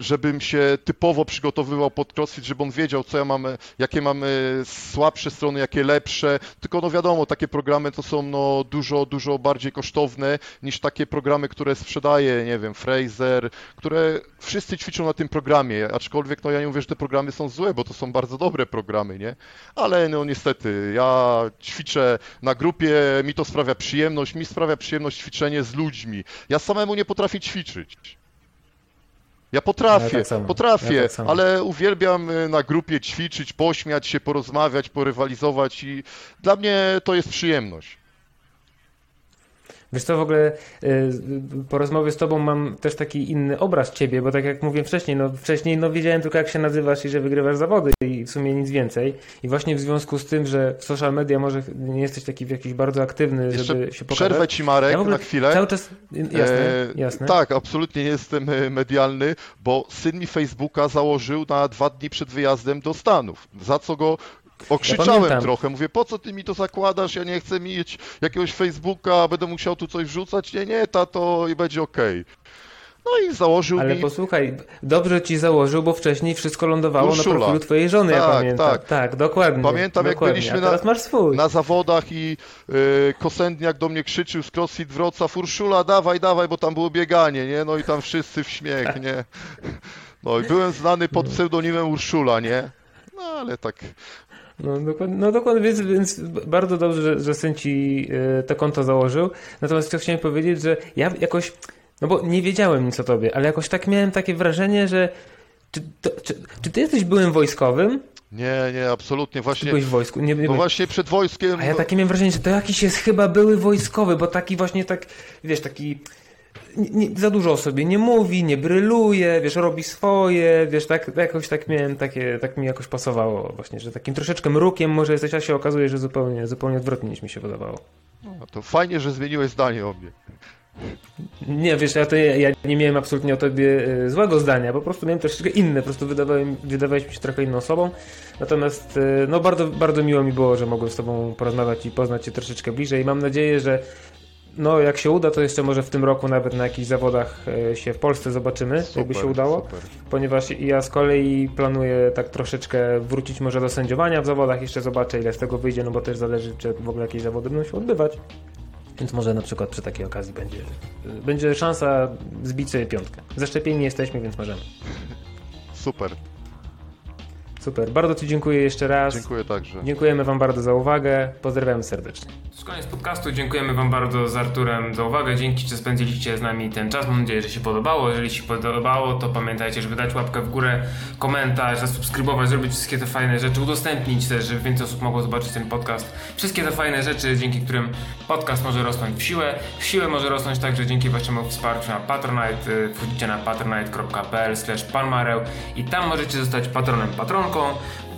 Żebym się typowo przygotowywał pod crossfit, żeby on wiedział, co ja mam, jakie mamy słabsze strony, jakie lepsze. Tylko no wiadomo, takie programy to są no dużo, dużo bardziej kosztowne niż takie programy, które sprzedaje, nie wiem, Fraser, które wszyscy ćwiczą na tym programie, aczkolwiek no ja nie mówię, że te programy są złe, bo to są bardzo dobre programy, nie? Ale no niestety, ja ćwiczę na grupie, mi to sprawia przyjemność, mi sprawia przyjemność ćwiczenie z ludźmi. Ja samemu nie potrafię ćwiczyć. Ja potrafię, Ja tak potrafię, Ja tak ale uwielbiam y, na grupie ćwiczyć, pośmiać się, porozmawiać, porywalizować i dla mnie to jest przyjemność. Wiesz co, w ogóle y, po rozmowie z tobą mam też taki inny obraz ciebie, bo tak jak mówiłem wcześniej, no wcześniej no wiedziałem tylko jak się nazywasz i że wygrywasz zawody i w sumie nic więcej. I właśnie w związku z tym, że w social media może nie jesteś taki jakiś bardzo aktywny, Jeszcze żeby się pokazać. przerwę ci Marek Ja na chwilę. Cały czas, jasne, E, jasne. Tak, absolutnie nie jestem e, medialny, bo syn mi Facebooka założył na dwa dni przed wyjazdem do Stanów, za co go okrzyczałem pamiętam. trochę. Mówię, po co ty mi to zakładasz? Ja nie chcę mieć jakiegoś Facebooka, będę musiał tu coś wrzucać. Nie, nie, tato i będzie okej. No i założył Ale mi... posłuchaj, dobrze ci założył, bo wcześniej wszystko lądowało Urszula. na profilu twojej żony, ja Tak, pamiętam. tak. Tak, dokładnie. Pamiętam, jak dokładnie. byliśmy A na- na zawodach i y, Kosędniak do mnie krzyczył z CrossFit Wrocław, Urszula, dawaj, dawaj, bo tam było bieganie, nie? No i tam wszyscy w śmiech, nie? No i byłem znany pod pseudonimem Urszula, nie? No ale tak, No dokładnie, no dokładnie więc, więc bardzo dobrze, że, że syn ci e, to konto założył. Natomiast co chciałem powiedzieć, że ja jakoś, no bo nie wiedziałem nic o tobie, ale jakoś tak miałem takie wrażenie, że czy, to, czy, czy ty jesteś byłym wojskowym? nie, nie, absolutnie, właśnie, byłeś w wojsku? Nie, nie no właśnie przed wojskiem, A ja takie miałem wrażenie, że to jakiś jest chyba były wojskowy, bo taki właśnie tak, wiesz, taki nie, za dużo o sobie nie mówi, nie bryluje, wiesz, robi swoje, wiesz, tak jakoś tak miałem takie, tak mi jakoś pasowało właśnie, że takim troszeczkę mrukiem może jesteś, a się okazuje, że zupełnie, zupełnie odwrotnie niż mi się wydawało. no, to fajnie, że zmieniłeś zdanie o mnie. Nie, wiesz, ja, to, ja, ja nie miałem absolutnie o tobie e, złego zdania, po prostu miałem troszeczkę inne, po prostu wydawałem, wydawałeś mi się trochę inną osobą, natomiast e, no bardzo, bardzo miło mi było, że mogłem z tobą porozmawiać i poznać cię troszeczkę bliżej i mam nadzieję, że no jak się uda, to jeszcze może w tym roku nawet na jakichś zawodach e, się w Polsce zobaczymy, jakby się udało, Super. ponieważ ja z kolei planuję tak troszeczkę wrócić może do sędziowania w zawodach, jeszcze zobaczę ile z tego wyjdzie, no bo też zależy, czy w ogóle jakieś zawody będą się odbywać. Więc może na przykład przy takiej okazji będzie, będzie szansa zbić sobie piątkę. Zaszczepieni jesteśmy, więc możemy. Super, Super. Bardzo Ci dziękuję jeszcze raz. dziękuję także. Dziękujemy Wam bardzo za uwagę. Pozdrawiamy serdecznie. To jest koniec podcastu. Dziękujemy Wam bardzo z Arturem za uwagę. Dzięki, że spędziliście z nami ten czas. Mam nadzieję, że się podobało. Jeżeli się podobało, to pamiętajcie, żeby dać łapkę w górę, komentarz, zasubskrybować, zrobić wszystkie te fajne rzeczy, udostępnić też, żeby więcej osób mogło zobaczyć ten podcast. Wszystkie te fajne rzeczy, dzięki którym podcast może rosnąć w siłę. W siłę może rosnąć także dzięki Waszemu wsparciu na Patronite. Y, Wchodzicie na patronite.pl palmareł i tam możecie zostać patronem,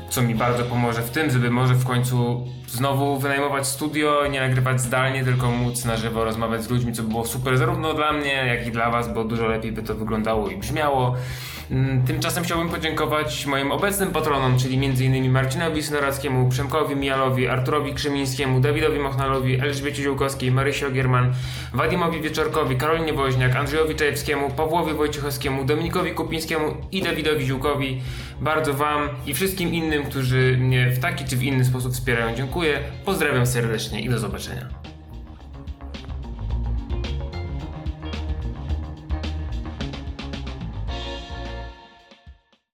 co mi bardzo pomoże w tym, żeby może w końcu znowu wynajmować studio, nie nagrywać zdalnie, tylko móc na żywo rozmawiać z ludźmi, co by było super zarówno dla mnie, jak i dla Was, bo dużo lepiej by to wyglądało i brzmiało. Mm, Tymczasem chciałbym podziękować moim obecnym patronom, czyli m.in. Marcinowi Synorackiemu, Przemkowi Mijalowi, Arturowi Krzymińskiemu, Dawidowi Mochnalowi, Elżbiecie Ziółkowskiej, Marysi Ogierman, Wadimowi Wieczorkowi, Karolinie Woźniak, Andrzejowi Czajewskiemu, Pawłowi Wojciechowskiemu, Dominikowi Kupińskiemu i Dawidowi Ziółkowi. Bardzo Wam i wszystkim innym, którzy mnie w taki czy w inny sposób wspierają, dziękuję. Pozdrawiam serdecznie i do zobaczenia.